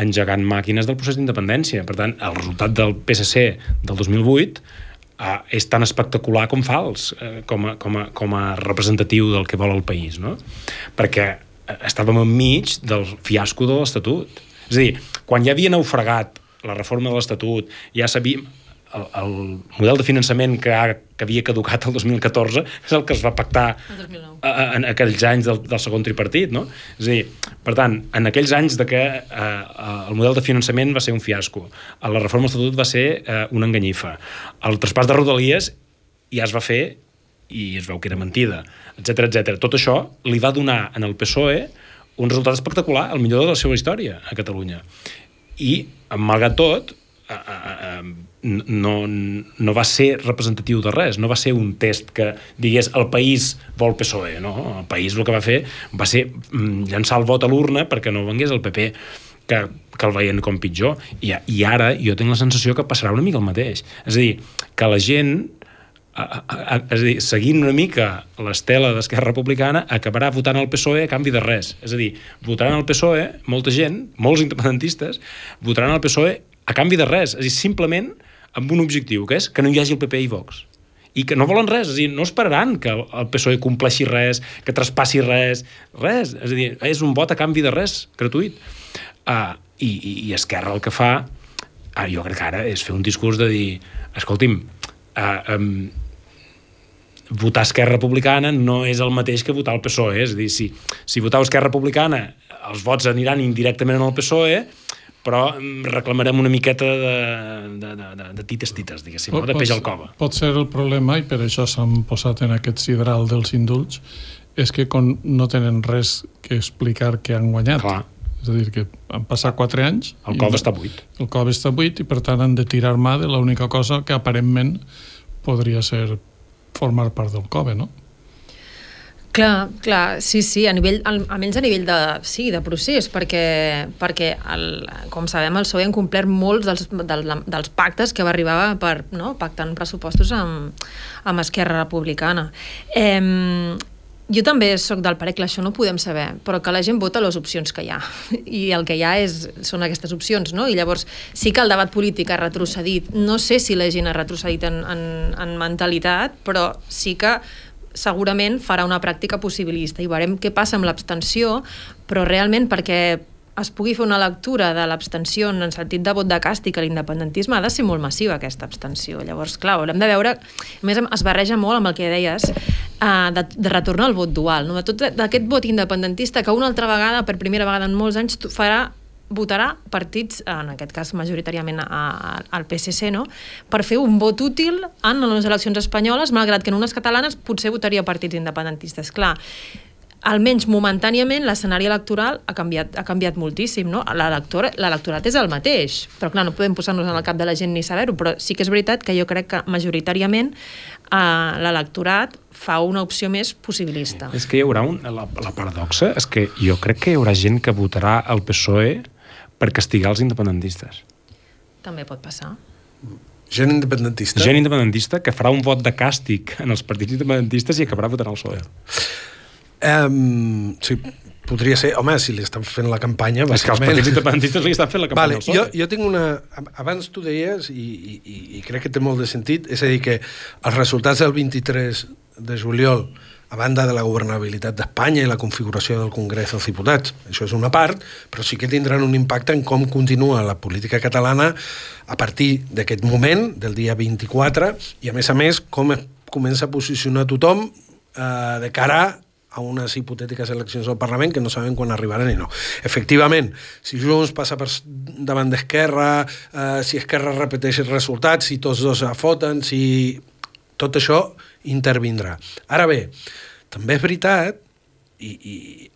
engegant màquines del procés d'independència. Per tant, el resultat del PSC del 2008 eh, és tan espectacular com fals, eh, com, a, com, a, com a representatiu del que vol el país, no? Perquè eh, estàvem enmig del fiasco de l'Estatut. És a dir, quan ja havia naufragat la reforma de l'Estatut, ja sabíem el, el model de finançament que, ha, que havia caducat el 2014 és el que es va pactar El 2009. a- en aquells anys del, del segon tripartit, no? És a dir, per tant, en aquells anys de que eh, eh, el model de finançament va ser un fiasco, la reforma de l'Estatut va ser eh, una enganyifa, el traspàs de Rodalies ja es va fer i es veu que era mentida, etc etc. Tot això li va donar en el PSOE un resultat espectacular, el millor de la seva història a Catalunya. I, malgrat tot, eh, eh, eh, no, no va ser representatiu de res, no va ser un test que digués el país vol PSOE, no? El país el que va fer va ser mm, llançar el vot a l'urna perquè no vengués el PP que, que el veien com pitjor. I, I ara jo tinc la sensació que passarà una mica el mateix. És a dir, que la gent a, a, és a dir, seguint una mica l'estela d'Esquerra Republicana, acabarà votant el PSOE a canvi de res. És a dir, votaran el PSOE, molta gent, molts independentistes, votaran el PSOE a canvi de res. És a dir, simplement amb un objectiu, que és que no hi hagi el PP i Vox i que no volen res, és a dir, no esperaran que el PSOE compleixi res, que traspassi res, res, és a dir, és un vot a canvi de res, gratuït. Uh, i, I Esquerra el que fa, uh, jo crec que ara, és fer un discurs de dir, escolti'm, uh, um, votar Esquerra Republicana no és el mateix que votar el PSOE, és a dir, si, si voteu Esquerra Republicana, els vots aniran indirectament al PSOE, però mm, reclamarem una miqueta de, de, de, de, de tites-tites, diguéssim, no? de peix al cova. Pot ser el problema, i per això s'han posat en aquest sidral dels indults, és que con, no tenen res que explicar que han guanyat. Clar. És a dir, que han passat quatre anys... El cove està buit. El cove està buit i, per tant, han de tirar mà de l'única cosa que aparentment podria ser formar part del cove, no? Clar, clar, sí, sí, a nivell, al- almenys a nivell de, sí, de procés, perquè, perquè el, com sabem, el PSOE han complert molts dels, del, dels pactes que va arribar per, no, pactant pressupostos amb, amb Esquerra Republicana. Eh, jo també sóc del parer que això no podem saber, però que la gent vota les opcions que hi ha. I el que hi ha és, són aquestes opcions, no? I llavors sí que el debat polític ha retrocedit. No sé si la gent ha retrocedit en, en, en mentalitat, però sí que segurament farà una pràctica possibilista i veurem què passa amb l'abstenció, però realment perquè es pugui fer una lectura de l'abstenció en el sentit de vot de càstig a l'independentisme ha de ser molt massiva aquesta abstenció. Llavors, clar, haurem de veure... A més, es barreja molt amb el que deies uh, de, de retornar al vot dual, no? de tot d'aquest vot independentista que una altra vegada, per primera vegada en molts anys, farà votarà partits, en aquest cas majoritàriament a, a, al PSC, no? per fer un vot útil en les eleccions espanyoles, malgrat que en unes catalanes potser votaria partits independentistes. Clar, almenys momentàniament l'escenari electoral ha canviat, ha canviat moltíssim, no? L'elector- L'electorat és el mateix, però clar, no podem posar-nos en el cap de la gent ni saber-ho, però sí que és veritat que jo crec que majoritàriament eh, l'electorat fa una opció més possibilista. És que hi haurà un, la, la paradoxa és que jo crec que hi haurà gent que votarà el PSOE per castigar els independentistes. També pot passar. Gent independentista. Gent independentista que farà un vot de càstig en els partits independentistes i acabarà votant el PSOE. Um, sí, podria ser... Home, si li estan fent la campanya... És que els partits independentistes li estan fent la campanya Vale, al jo, jo tinc una... Abans tu deies, i, i, i- i crec que té molt de sentit, és a dir, que els resultats del 23 de juliol, a banda de la governabilitat d'Espanya i la configuració del Congrés dels Diputats, això és una part, però sí que tindran un impacte en com continua la política catalana a partir d'aquest moment, del dia 24, i a més a més, com es comença a posicionar tothom eh, de cara a unes hipotètiques eleccions al Parlament que no sabem quan arribaran i no. Efectivament, si Junts passa per davant d'Esquerra, eh, si Esquerra repeteix els resultats, si tots dos es foten, si... Tot això intervindrà. Ara bé, també és veritat, i, i,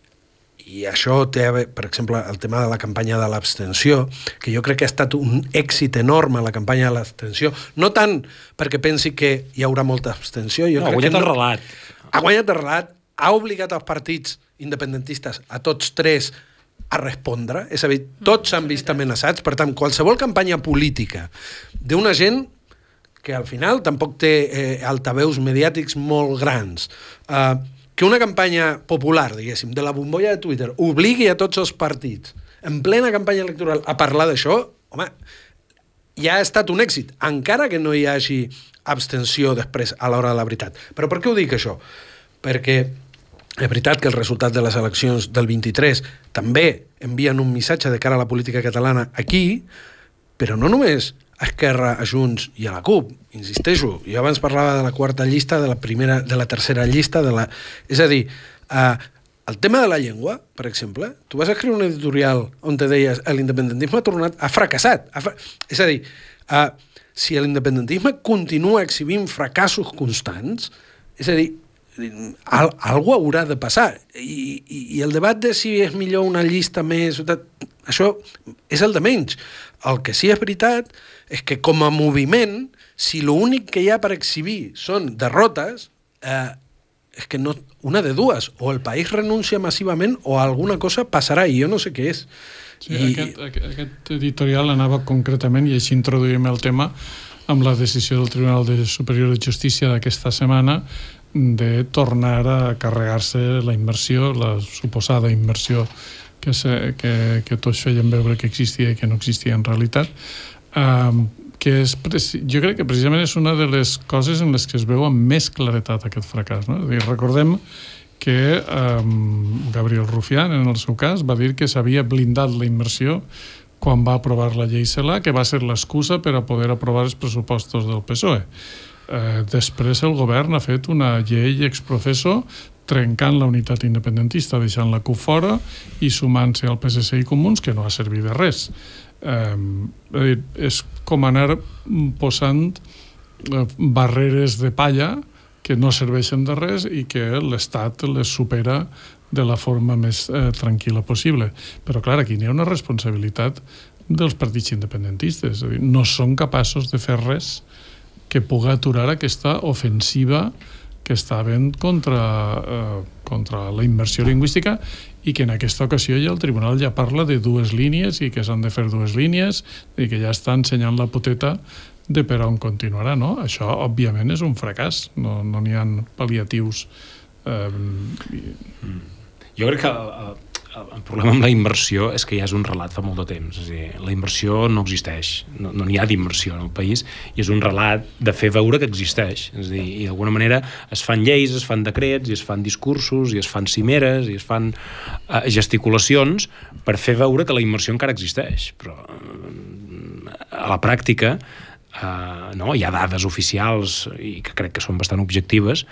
i això té, per exemple, el tema de la campanya de l'abstenció, que jo crec que ha estat un èxit enorme la campanya de l'abstenció, no tant perquè pensi que hi haurà molta abstenció, jo No, ha crec guanyat que el relat. ha guanyat el relat, ha obligat els partits independentistes, a tots tres, a respondre. És a dir, tots s'han vist amenaçats. Per tant, qualsevol campanya política d'una gent que al final tampoc té eh, altaveus mediàtics molt grans, eh, que una campanya popular, diguéssim, de la bombolla de Twitter, obligui a tots els partits, en plena campanya electoral, a parlar d'això, home, ja ha estat un èxit, encara que no hi hagi abstenció després a l'hora de la veritat. Però per què ho dic, això? Perquè és veritat que el resultat de les eleccions del 23 també envien un missatge de cara a la política catalana aquí, però no només a Esquerra, a Junts i a la CUP, insisteixo, jo abans parlava de la quarta llista, de la primera, de la tercera llista, de la... és a dir, eh, el tema de la llengua, per exemple, tu vas escriure un editorial on te deies l'independentisme ha tornat, ha fracassat. Ha fra... És a dir, uh, si l'independentisme continua exhibint fracassos constants, és a dir, al, algú haurà de passar. I, i, I el debat de si és millor una llista més... Això és el de menys. El que sí és veritat és que com a moviment, si l'únic que hi ha per exhibir són derrotes, eh, és que no, una de dues, o el país renuncia massivament o alguna cosa passarà i jo no sé què és. Sí, I... aquest, aquest editorial anava concretament, i així introduïm el tema, amb la decisió del Tribunal de Superior de Justícia d'aquesta setmana de tornar a carregar-se la immersió, la suposada immersió que, se, que, que tots feien veure que existia i que no existia en realitat, um, que és, jo crec que precisament és una de les coses en les que es veu amb més claretat aquest fracàs. No? Dir, recordem que um, Gabriel Rufián, en el seu cas, va dir que s'havia blindat la immersió quan va aprovar la llei CELA, que va ser l'excusa per a poder aprovar els pressupostos del PSOE. Eh, després el govern ha fet una llei exprofesso trencant la unitat independentista, deixant la CUP fora i sumant-se al PSC i Comuns, que no ha servit de res. Eh, és com anar posant eh, barreres de palla que no serveixen de res i que l'Estat les supera de la forma més eh, tranquil·la possible. Però, clar, aquí n'hi ha una responsabilitat dels partits independentistes. És a dir, no són capaços de fer res que pugui aturar aquesta ofensiva que estaven contra, eh, contra la immersió lingüística i que en aquesta ocasió ja el tribunal ja parla de dues línies i que s'han de fer dues línies i que ja està ensenyant la poteta de per on continuarà, no? Això, òbviament, és un fracàs. No n'hi no ha pal·liatius. Eh, i... Jo crec que el, problema amb la immersió és que ja és un relat fa molt de temps. És a dir, la immersió no existeix, no n'hi no ha d'immersió en el país, i és un relat de fer veure que existeix. És a dir, i d'alguna manera es fan lleis, es fan decrets, i es fan discursos, i es fan cimeres, i es fan eh, gesticulacions per fer veure que la immersió encara existeix. Però eh, a la pràctica eh, no? hi ha dades oficials i que crec que són bastant objectives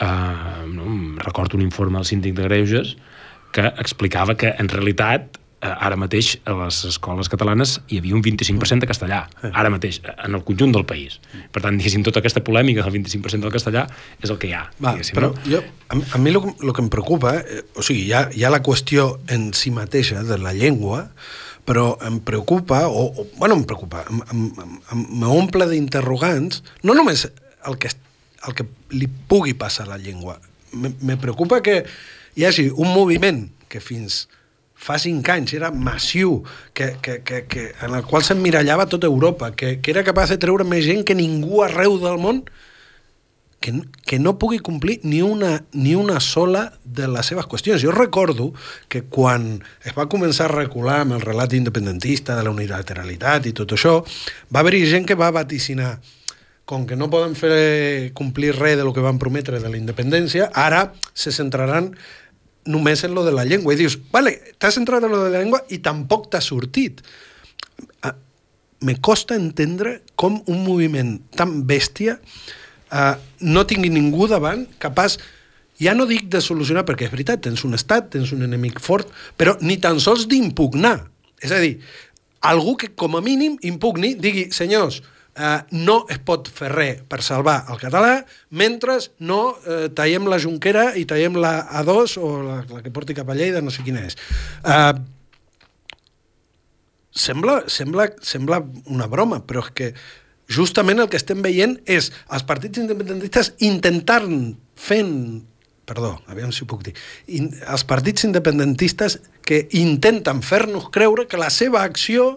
eh, no? recordo un informe del síndic de Greuges que explicava que en realitat eh, ara mateix a les escoles catalanes hi havia un 25% de castellà, ara mateix, en el conjunt del país. Per tant, diguéssim, tota aquesta polèmica del 25% del castellà és el que hi ha. Va, però no? jo, a, a mi el, que em preocupa, eh, o sigui, hi ha, hi ha la qüestió en si mateixa de la llengua, però em preocupa, o, o bueno, em preocupa, m'omple d'interrogants, no només el que, el que li pugui passar a la llengua, me preocupa que hi hagi un moviment que fins fa cinc anys era massiu, que, que, que, que, en el qual s'emmirallava tota Europa, que, que era capaç de treure més gent que ningú arreu del món que, que no pugui complir ni una, ni una sola de les seves qüestions. Jo recordo que quan es va començar a recular amb el relat independentista de la unilateralitat i tot això, va haver-hi gent que va vaticinar com que no poden fer complir res de lo que van prometre de la independència, ara se centraran només en lo de la llengua. I dius, vale, t'has centrat en lo de la llengua i tampoc t'ha sortit. Me costa entendre com un moviment tan bèstia uh, no tingui ningú davant capaç ja no dic de solucionar, perquè és veritat, tens un estat, tens un enemic fort, però ni tan sols d'impugnar. És a dir, algú que com a mínim impugni, digui, senyors, eh, no es pot fer res per salvar el català mentre no eh, tallem la Junquera i tallem la A2 o la, la que porti cap a Lleida, no sé quina és. Eh, sembla, sembla, sembla una broma, però és que justament el que estem veient és els partits independentistes intentant fent perdó, aviam si ho puc dir, in, els partits independentistes que intenten fer-nos creure que la seva acció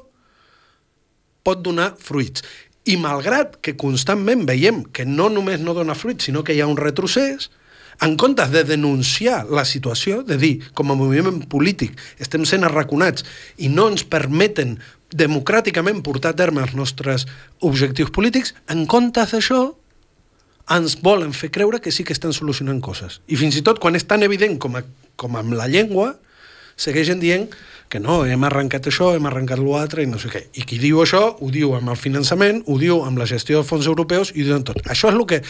pot donar fruits. I malgrat que constantment veiem que no només no dona fruit, sinó que hi ha un retrocés, en comptes de denunciar la situació, de dir, com a moviment polític estem sent arraconats i no ens permeten democràticament portar a terme els nostres objectius polítics, en comptes d'això ens volen fer creure que sí que estan solucionant coses. I fins i tot quan és tan evident com, a, com amb la llengua, segueixen dient que no, hem arrencat això, hem arrencat l'altre i no sé què. I qui diu això ho diu amb el finançament, ho diu amb la gestió de fons europeus i ho diu tot. Això és el que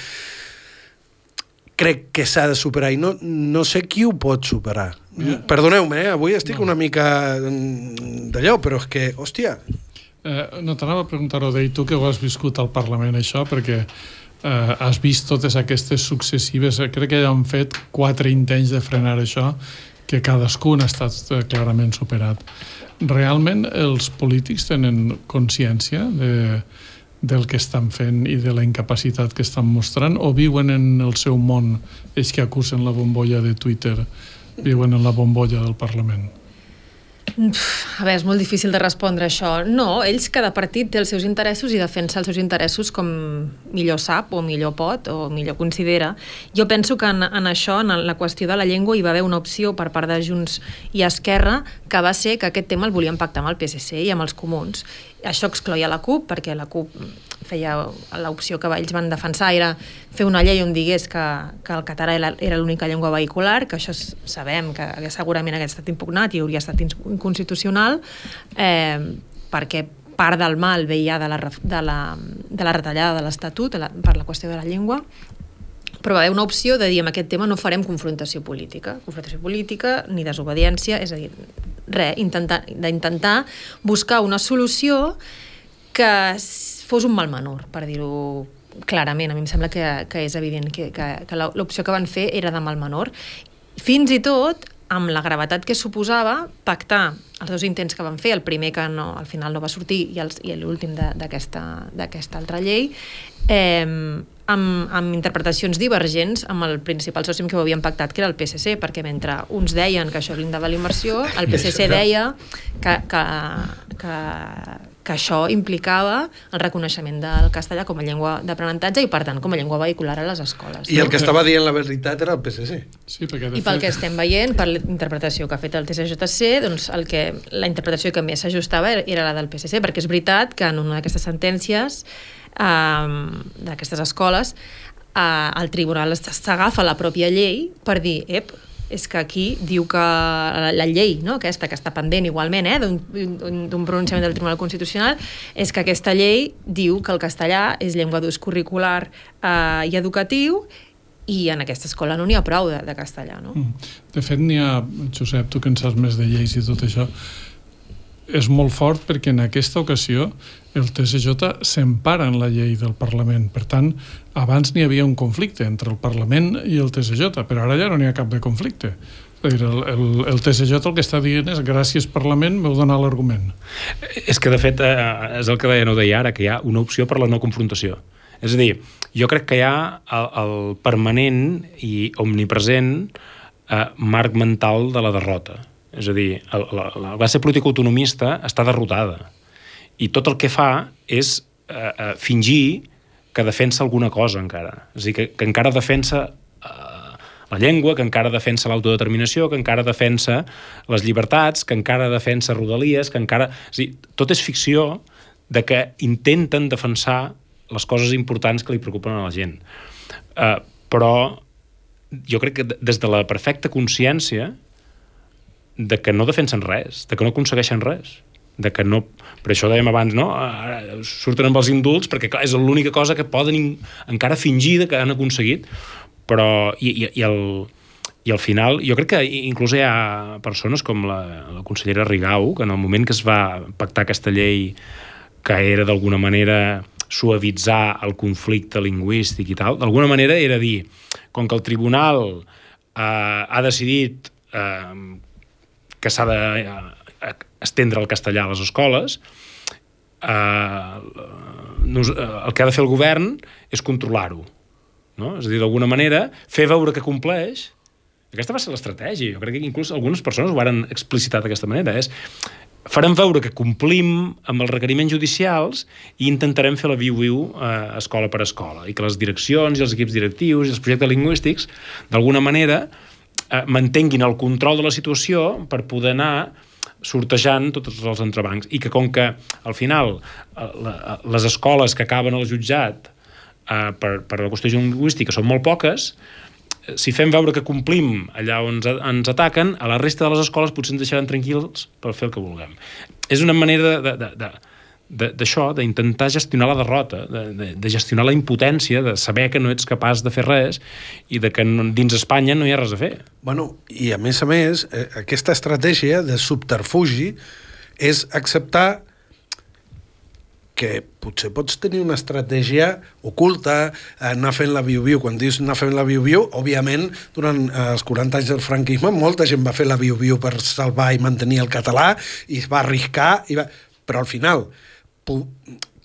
crec que s'ha de superar i no, no sé qui ho pot superar. Yeah. Perdoneu-me, eh? avui estic no. una mica d'allò, però és que, hòstia... Eh, no t'anava a preguntar, Odei, tu que ho has viscut al Parlament, això, perquè eh, has vist totes aquestes successives, crec que ja han fet quatre intents de frenar això, que cadascun ha estat eh, clarament superat. Realment els polítics tenen consciència de, del que estan fent i de la incapacitat que estan mostrant o viuen en el seu món ells que acusen la bombolla de Twitter viuen en la bombolla del Parlament? A veure, és molt difícil de respondre això. No, ells, cada partit té els seus interessos i defensa els seus interessos com millor sap o millor pot o millor considera. Jo penso que en, en això, en la qüestió de la llengua, hi va haver una opció per part de Junts i Esquerra que va ser que aquest tema el volien pactar amb el PSC i amb els comuns. Això excloia la CUP, perquè la CUP feia l'opció que ells van defensar era fer una llei on digués que, que el català era l'única llengua vehicular, que això sabem que segurament hagués estat impugnat i hauria estat inconstitucional, eh, perquè part del mal veia de la, de la, de la retallada de l'Estatut per la qüestió de la llengua, però va haver una opció de dir amb aquest tema no farem confrontació política, confrontació política ni desobediència, és a dir, res, d'intentar buscar una solució que fos un mal menor, per dir-ho clarament. A mi em sembla que, que és evident que, que, que l'opció que van fer era de mal menor. Fins i tot, amb la gravetat que suposava pactar els dos intents que van fer, el primer que no, al final no va sortir i, l'últim d'aquesta altra llei, eh, amb, amb interpretacions divergents amb el principal soci què ho havien pactat, que era el PSC, perquè mentre uns deien que això blindava la immersió, el PSC deia que, que, que, que això implicava el reconeixement del castellà com a llengua d'aprenentatge i, per tant, com a llengua vehicular a les escoles. I el que estava dient la veritat era el PSC. Sí, perquè I pel fet- que estem veient, per la interpretació que ha fet el TSJC, doncs el que, la interpretació que més s'ajustava era, era la del PSC, perquè és veritat que en una d'aquestes sentències eh, d'aquestes escoles eh, el tribunal s'agafa la pròpia llei per dir, ep, és que aquí diu que la, llei, no? aquesta que està pendent igualment eh, d'un pronunciament del Tribunal Constitucional, és que aquesta llei diu que el castellà és llengua d'ús curricular eh, i educatiu i en aquesta escola no n'hi ha prou de, de castellà, no? Mm. De fet, n'hi ha, Josep, tu que en saps més de lleis i tot això, és molt fort perquè en aquesta ocasió el TSJ s'empara en la llei del Parlament. Per tant, abans n'hi havia un conflicte entre el Parlament i el TSJ, però ara ja no n'hi ha cap de conflicte. És dir, el, el, el TSJ el que està dient és gràcies Parlament, m'heu donat l'argument. És que, de fet, eh, és el que deia, no deia ara, que hi ha una opció per la no confrontació. És a dir, jo crec que hi ha el, el permanent i omnipresent eh, marc mental de la derrota. És a dir, el, la, la classe política autonomista està derrotada i tot el que fa és eh, eh, fingir que defensa alguna cosa encara. És a dir, que, que encara defensa eh, la llengua, que encara defensa l'autodeterminació, que encara defensa les llibertats, que encara defensa rodalies, que encara... És a dir, tot és ficció de que intenten defensar les coses importants que li preocupen a la gent. Uh, però jo crec que des de la perfecta consciència de que no defensen res, de que no aconsegueixen res de que no... Per això dèiem abans, no? Ara surten amb els indults perquè clar, és l'única cosa que poden encara fingir que han aconseguit, però... I, i, i, el, I al final, jo crec que inclús hi ha persones com la, la consellera Rigau, que en el moment que es va pactar aquesta llei que era d'alguna manera suavitzar el conflicte lingüístic i tal, d'alguna manera era dir, com que el tribunal eh, ha decidit eh, que s'ha de eh, el castellà a les escoles, eh, eh, el que ha de fer el govern és controlar-ho. No? És a dir, d'alguna manera, fer veure que compleix aquesta va ser l'estratègia. Jo crec que inclús algunes persones ho varen explicitar d'aquesta manera. És farem veure que complim amb els requeriments judicials i intentarem fer la viu-viu eh, escola per escola i que les direccions i els equips directius i els projectes lingüístics d'alguna manera mantenguin el control de la situació per poder anar sortejant tots els entrebancs i que com que al final eh, la, les escoles que acaben al jutjat eh, per, per la qüestió lingüística són molt poques si fem veure que complim allà on ens, ataquen, a la resta de les escoles potser ens deixaran tranquils per fer el que vulguem. És una manera de, de, de d'això, d'intentar gestionar la derrota, de, de, de gestionar la impotència, de saber que no ets capaç de fer res i de que no, dins Espanya no hi ha res a fer. Bueno, i a més a més, eh, aquesta estratègia de subterfugi és acceptar que potser pots tenir una estratègia oculta, eh, anar fent la viu-viu. Quan dius anar fent la viu-viu, òbviament, durant eh, els 40 anys del franquisme, molta gent va fer la viu-viu per salvar i mantenir el català, i es va arriscar, i va... però al final,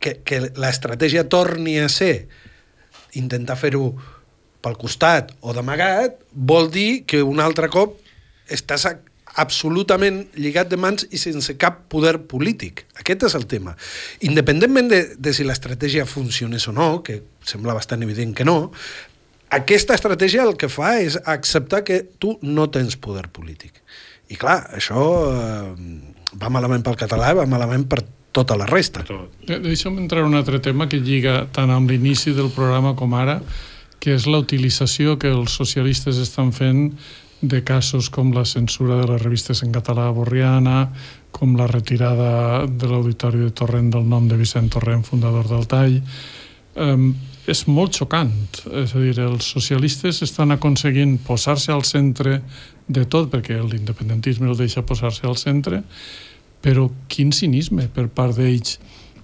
que, que l'estratègia torni a ser intentar fer-ho pel costat o d'amagat, vol dir que un altre cop estàs absolutament lligat de mans i sense cap poder polític. Aquest és el tema. Independentment de, de si l'estratègia funcionés o no, que sembla bastant evident que no, aquesta estratègia el que fa és acceptar que tu no tens poder polític. I clar, això eh, va malament pel català va malament per tota la resta. De- Deixa'm entrar en un altre tema que lliga tant amb l'inici del programa com ara, que és la utilització que els socialistes estan fent de casos com la censura de les revistes en català Borriana, com la retirada de l'Auditori de Torrent del nom de Vicent Torrent, fundador del Tall. Um, és molt xocant. És a dir, els socialistes estan aconseguint posar-se al centre de tot, perquè l'independentisme el deixa posar-se al centre, però quin cinisme per part d'ells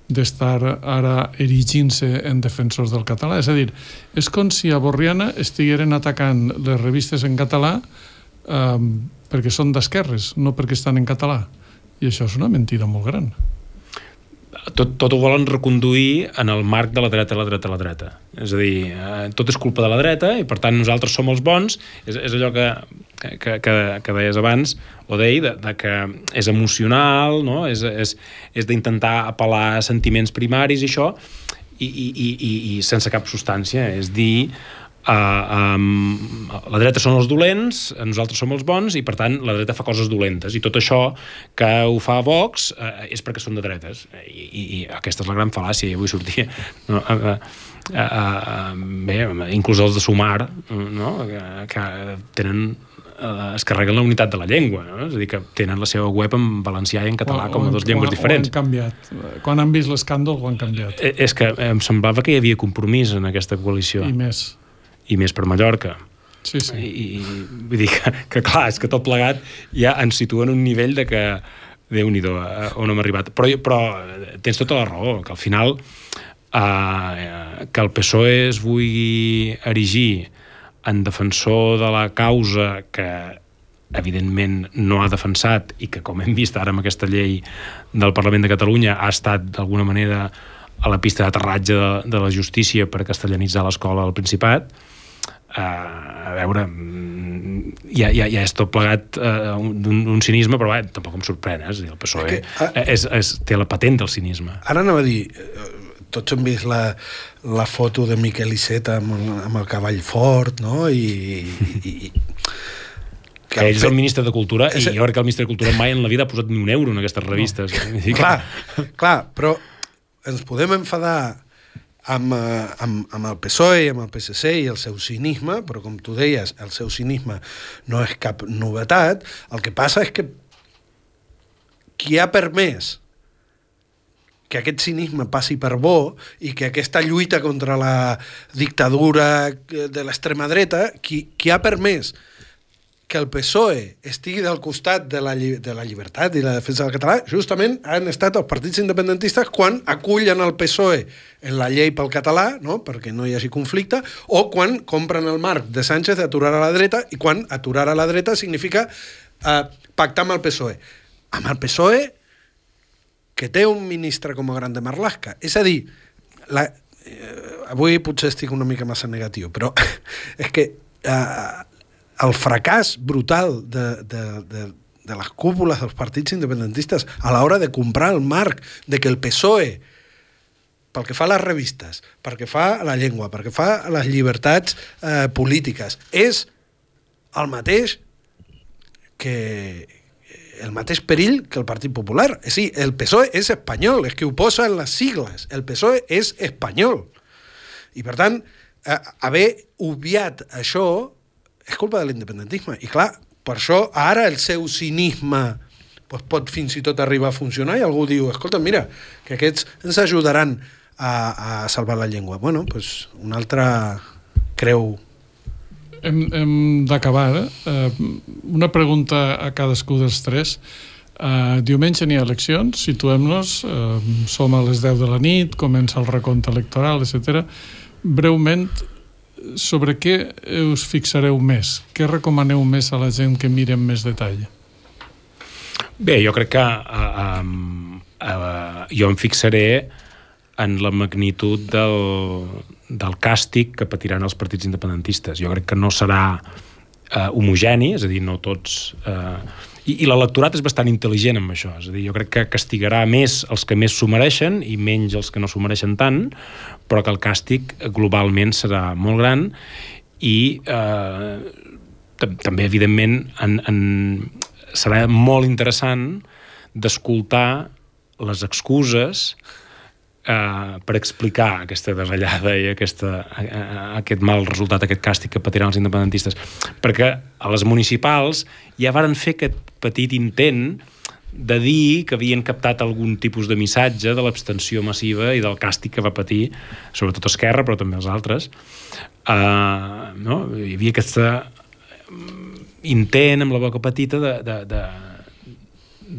d'estar ara erigint-se en defensors del català. És a dir, és com si a Borriana estigueren atacant les revistes en català um, perquè són d'esquerres, no perquè estan en català. I això és una mentida molt gran. Tot, tot ho volen reconduir en el marc de la dreta, la dreta, la dreta. És a dir, eh, tot és culpa de la dreta i per tant nosaltres som els bons. És, és allò que, que, que, que deies abans, o deia, de, de que és emocional, no? és, és, és d'intentar apel·lar a sentiments primaris i això, i, i, i, i, i sense cap substància. És dir, Uh, um, la dreta són els dolents, nosaltres som els bons i per tant la dreta fa coses dolentes i tot això que ho fa Vox uh, és perquè són de dretes I, i, i aquesta és la gran fal·làcia i avui sortia no, uh, uh, uh, uh, bé, inclús els de Sumar no? que, que tenen uh, es carreguen la unitat de la llengua no? és a dir, que tenen la seva web en valencià i en català o, com a dues llengües o, diferents ho han canviat. Quan han vist l'escàndol ho han canviat. Eh, és que em semblava que hi havia compromís en aquesta coalició I més i més per Mallorca. Sí, sí. I, i vull dir que, que, clar, és que tot plegat ja ens situa en un nivell de que déu nhi on hem arribat. Però, però tens tota la raó, que al final eh, que el PSOE es vulgui erigir en defensor de la causa que evidentment no ha defensat i que, com hem vist ara amb aquesta llei del Parlament de Catalunya, ha estat d'alguna manera a la pista d'aterratge de, de la justícia per castellanitzar l'escola al Principat, a veure, mm, ja, ja, ja és tot plegat uh, un, un cinisme, però bé, tampoc em sorprèn, eh? és dir, el PSOE que, uh, és, és, té la patent del cinisme. Ara anava a dir, tots hem vist la, la foto de Miquel Iceta amb, amb el cavall fort, no? I, i, i que, que ell és el ministre de Cultura és... i jo crec que el ministre de Cultura mai en la vida ha posat ni un euro en aquestes revistes. No. clar, clar, però ens podem enfadar amb, eh, amb, amb el PSOE, amb el PSC i el seu cinisme, però com tu deies, el seu cinisme no és cap novetat, el que passa és que qui ha permès que aquest cinisme passi per bo i que aquesta lluita contra la dictadura de l'extrema dreta, qui, qui ha permès el PSOE estigui del costat de la, de la llibertat i la defensa del català, justament han estat els partits independentistes quan acullen el PSOE en la llei pel català, no? perquè no hi hagi conflicte, o quan compren el marc de Sánchez d'aturar a la dreta, i quan aturar a la dreta significa eh, pactar amb el PSOE. Amb el PSOE, que té un ministre com a Grande Marlaska. És a dir, la, eh, avui potser estic una mica massa negatiu, però és que eh, el fracàs brutal de, de, de, de les cúpules dels partits independentistes a l'hora de comprar el marc de que el PSOE pel que fa a les revistes, pel que fa a la llengua, pel que fa a les llibertats eh, polítiques, és el mateix que el mateix perill que el Partit Popular. Dir, el PSOE és espanyol, és que ho posa en les sigles. El PSOE és espanyol. I, per tant, eh, haver obviat això és culpa de l'independentisme. I clar, per això ara el seu cinisme doncs, pot fins i tot arribar a funcionar i algú diu, escolta, mira, que aquests ens ajudaran a, a salvar la llengua. Bueno, doncs una altra creu hem, hem d'acabar. Eh? Una pregunta a cadascú dels tres. Uh, diumenge n'hi ha eleccions, situem-nos, uh, som a les 10 de la nit, comença el recompte electoral, etc. Breument, sobre què us fixareu més? Què recomaneu més a la gent que miri amb més detall? Bé, jo crec que uh, um, uh, jo em fixaré en la magnitud del, del càstig que patiran els partits independentistes. Jo crec que no serà uh, homogeni, és a dir, no tots... Uh, i, I l'electorat és bastant intel·ligent amb això, és a dir, jo crec que castigarà més els que més s'ho mereixen i menys els que no s'ho mereixen tant, però que el càstig globalment serà molt gran i eh, també, evidentment, en, en, serà molt interessant d'escoltar les excuses eh, per explicar aquesta davallada i aquesta, eh, aquest mal resultat, aquest càstig que patiran els independentistes. Perquè a les municipals ja varen fer aquest petit intent de dir que havien captat algun tipus de missatge de l'abstenció massiva i del càstig que va patir, sobretot Esquerra, però també els altres. Uh, no? Hi havia aquest intent amb la boca petita de, de, de,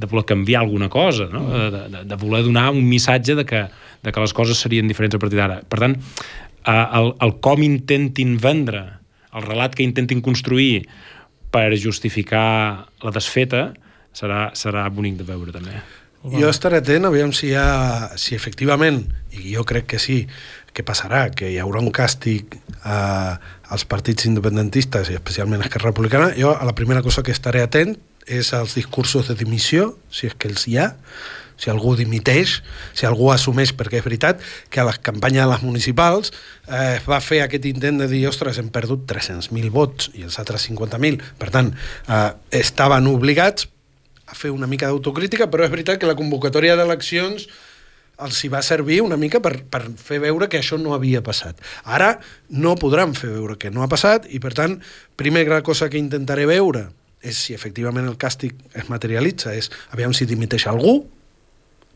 de voler canviar alguna cosa, no? de, de, de voler donar un missatge de que, de que les coses serien diferents a partir d'ara. Per tant, uh, el, el com intentin vendre, el relat que intentin construir per justificar la desfeta, serà, serà bonic de veure també. jo estaré atent, aviam si, hi ha, si efectivament, i jo crec que sí, que passarà, que hi haurà un càstig a, als partits independentistes i especialment a Esquerra Republicana, jo a la primera cosa que estaré atent és als discursos de dimissió, si és que els hi ha, si algú dimiteix, si algú assumeix, perquè és veritat que a les campanyes de les municipals eh, va fer aquest intent de dir, ostres, hem perdut 300.000 vots i els altres 50.000, per tant, eh, estaven obligats a fer una mica d'autocrítica, però és veritat que la convocatòria d'eleccions els hi va servir una mica per, per fer veure que això no havia passat. Ara no podran fer veure que no ha passat i, per tant, primera cosa que intentaré veure és si efectivament el càstig es materialitza, és aviam si dimiteix algú,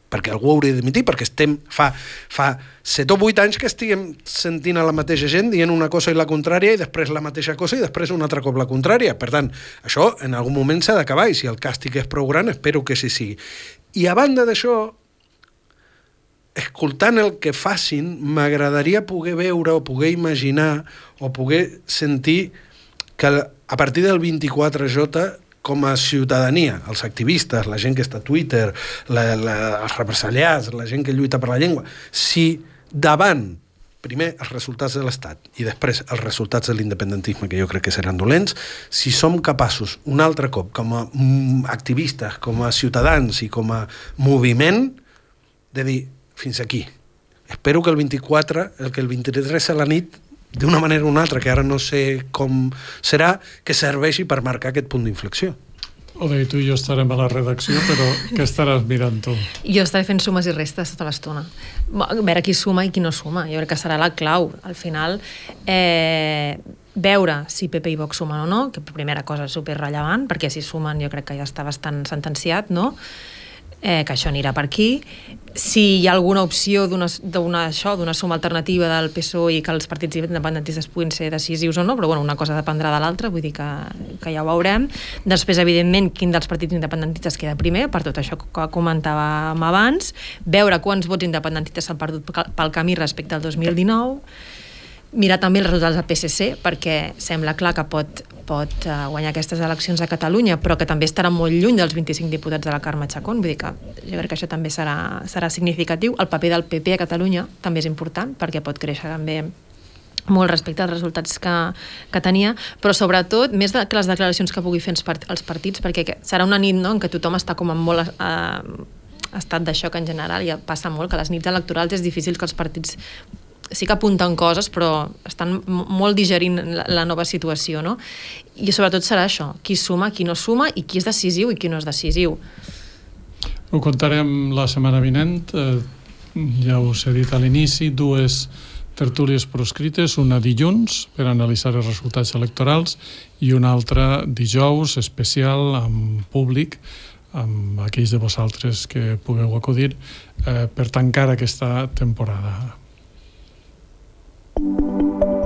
perquè algú hauria de dimitir, perquè estem fa, fa 7 o 8 anys que estiguem sentint a la mateixa gent dient una cosa i la contrària i després la mateixa cosa i després un altre cop la contrària. Per tant, això en algun moment s'ha d'acabar i si el càstig és prou gran espero que sí sigui. I a banda d'això, escoltant el que facin, m'agradaria poder veure o poder imaginar o poder sentir que a partir del 24J com a ciutadania, els activistes, la gent que està a Twitter, la, la, els represaliats, la gent que lluita per la llengua, si davant primer els resultats de l'Estat i després els resultats de l'independentisme, que jo crec que seran dolents, si som capaços un altre cop, com a mm, activistes, com a ciutadans i com a moviment, de dir fins aquí. Espero que el 24, el que el 23 a la nit d'una manera o una altra, que ara no sé com serà, que serveixi per marcar aquest punt d'inflexió. Ode, tu i jo estarem a la redacció, però què estaràs mirant tu? Jo estaré fent sumes i restes tota l'estona. A veure qui suma i qui no suma. Jo crec que serà la clau. Al final, eh, veure si PP i Vox sumen o no, que primera cosa és superrellevant, perquè si sumen jo crec que ja està bastant sentenciat, no? Eh, que això anirà per aquí. Si hi ha alguna opció d'una això, d'una suma alternativa del PSOE i que els partits independentistes puguin ser decisius o no, però bueno, una cosa dependrà de l'altra, vull dir que, que ja ho veurem. Després, evidentment, quin dels partits independentistes queda primer, per tot això que comentàvem abans, veure quants vots independentistes s'han perdut pel camí respecte al 2019, mirar també els resultats del PSC perquè sembla clar que pot, pot uh, guanyar aquestes eleccions a Catalunya però que també estarà molt lluny dels 25 diputats de la Carme Chacón. Vull dir que jo crec que això també serà, serà significatiu. El paper del PP a Catalunya també és important perquè pot créixer també molt respecte als resultats que, que tenia, però sobretot, més de, que les declaracions que pugui fer els, part, els partits, perquè serà una nit no, en què tothom està com en molt eh, estat de xoc en general, i passa molt que les nits electorals és difícil que els partits sí que apunten coses, però estan molt digerint la, la nova situació, no? I sobretot serà això, qui suma, qui no suma, i qui és decisiu i qui no és decisiu. Ho contarem la setmana vinent, eh, ja us he dit a l'inici, dues tertúlies proscrites, una dilluns per analitzar els resultats electorals i una altra dijous especial amb públic amb aquells de vosaltres que pugueu acudir eh, per tancar aquesta temporada. Música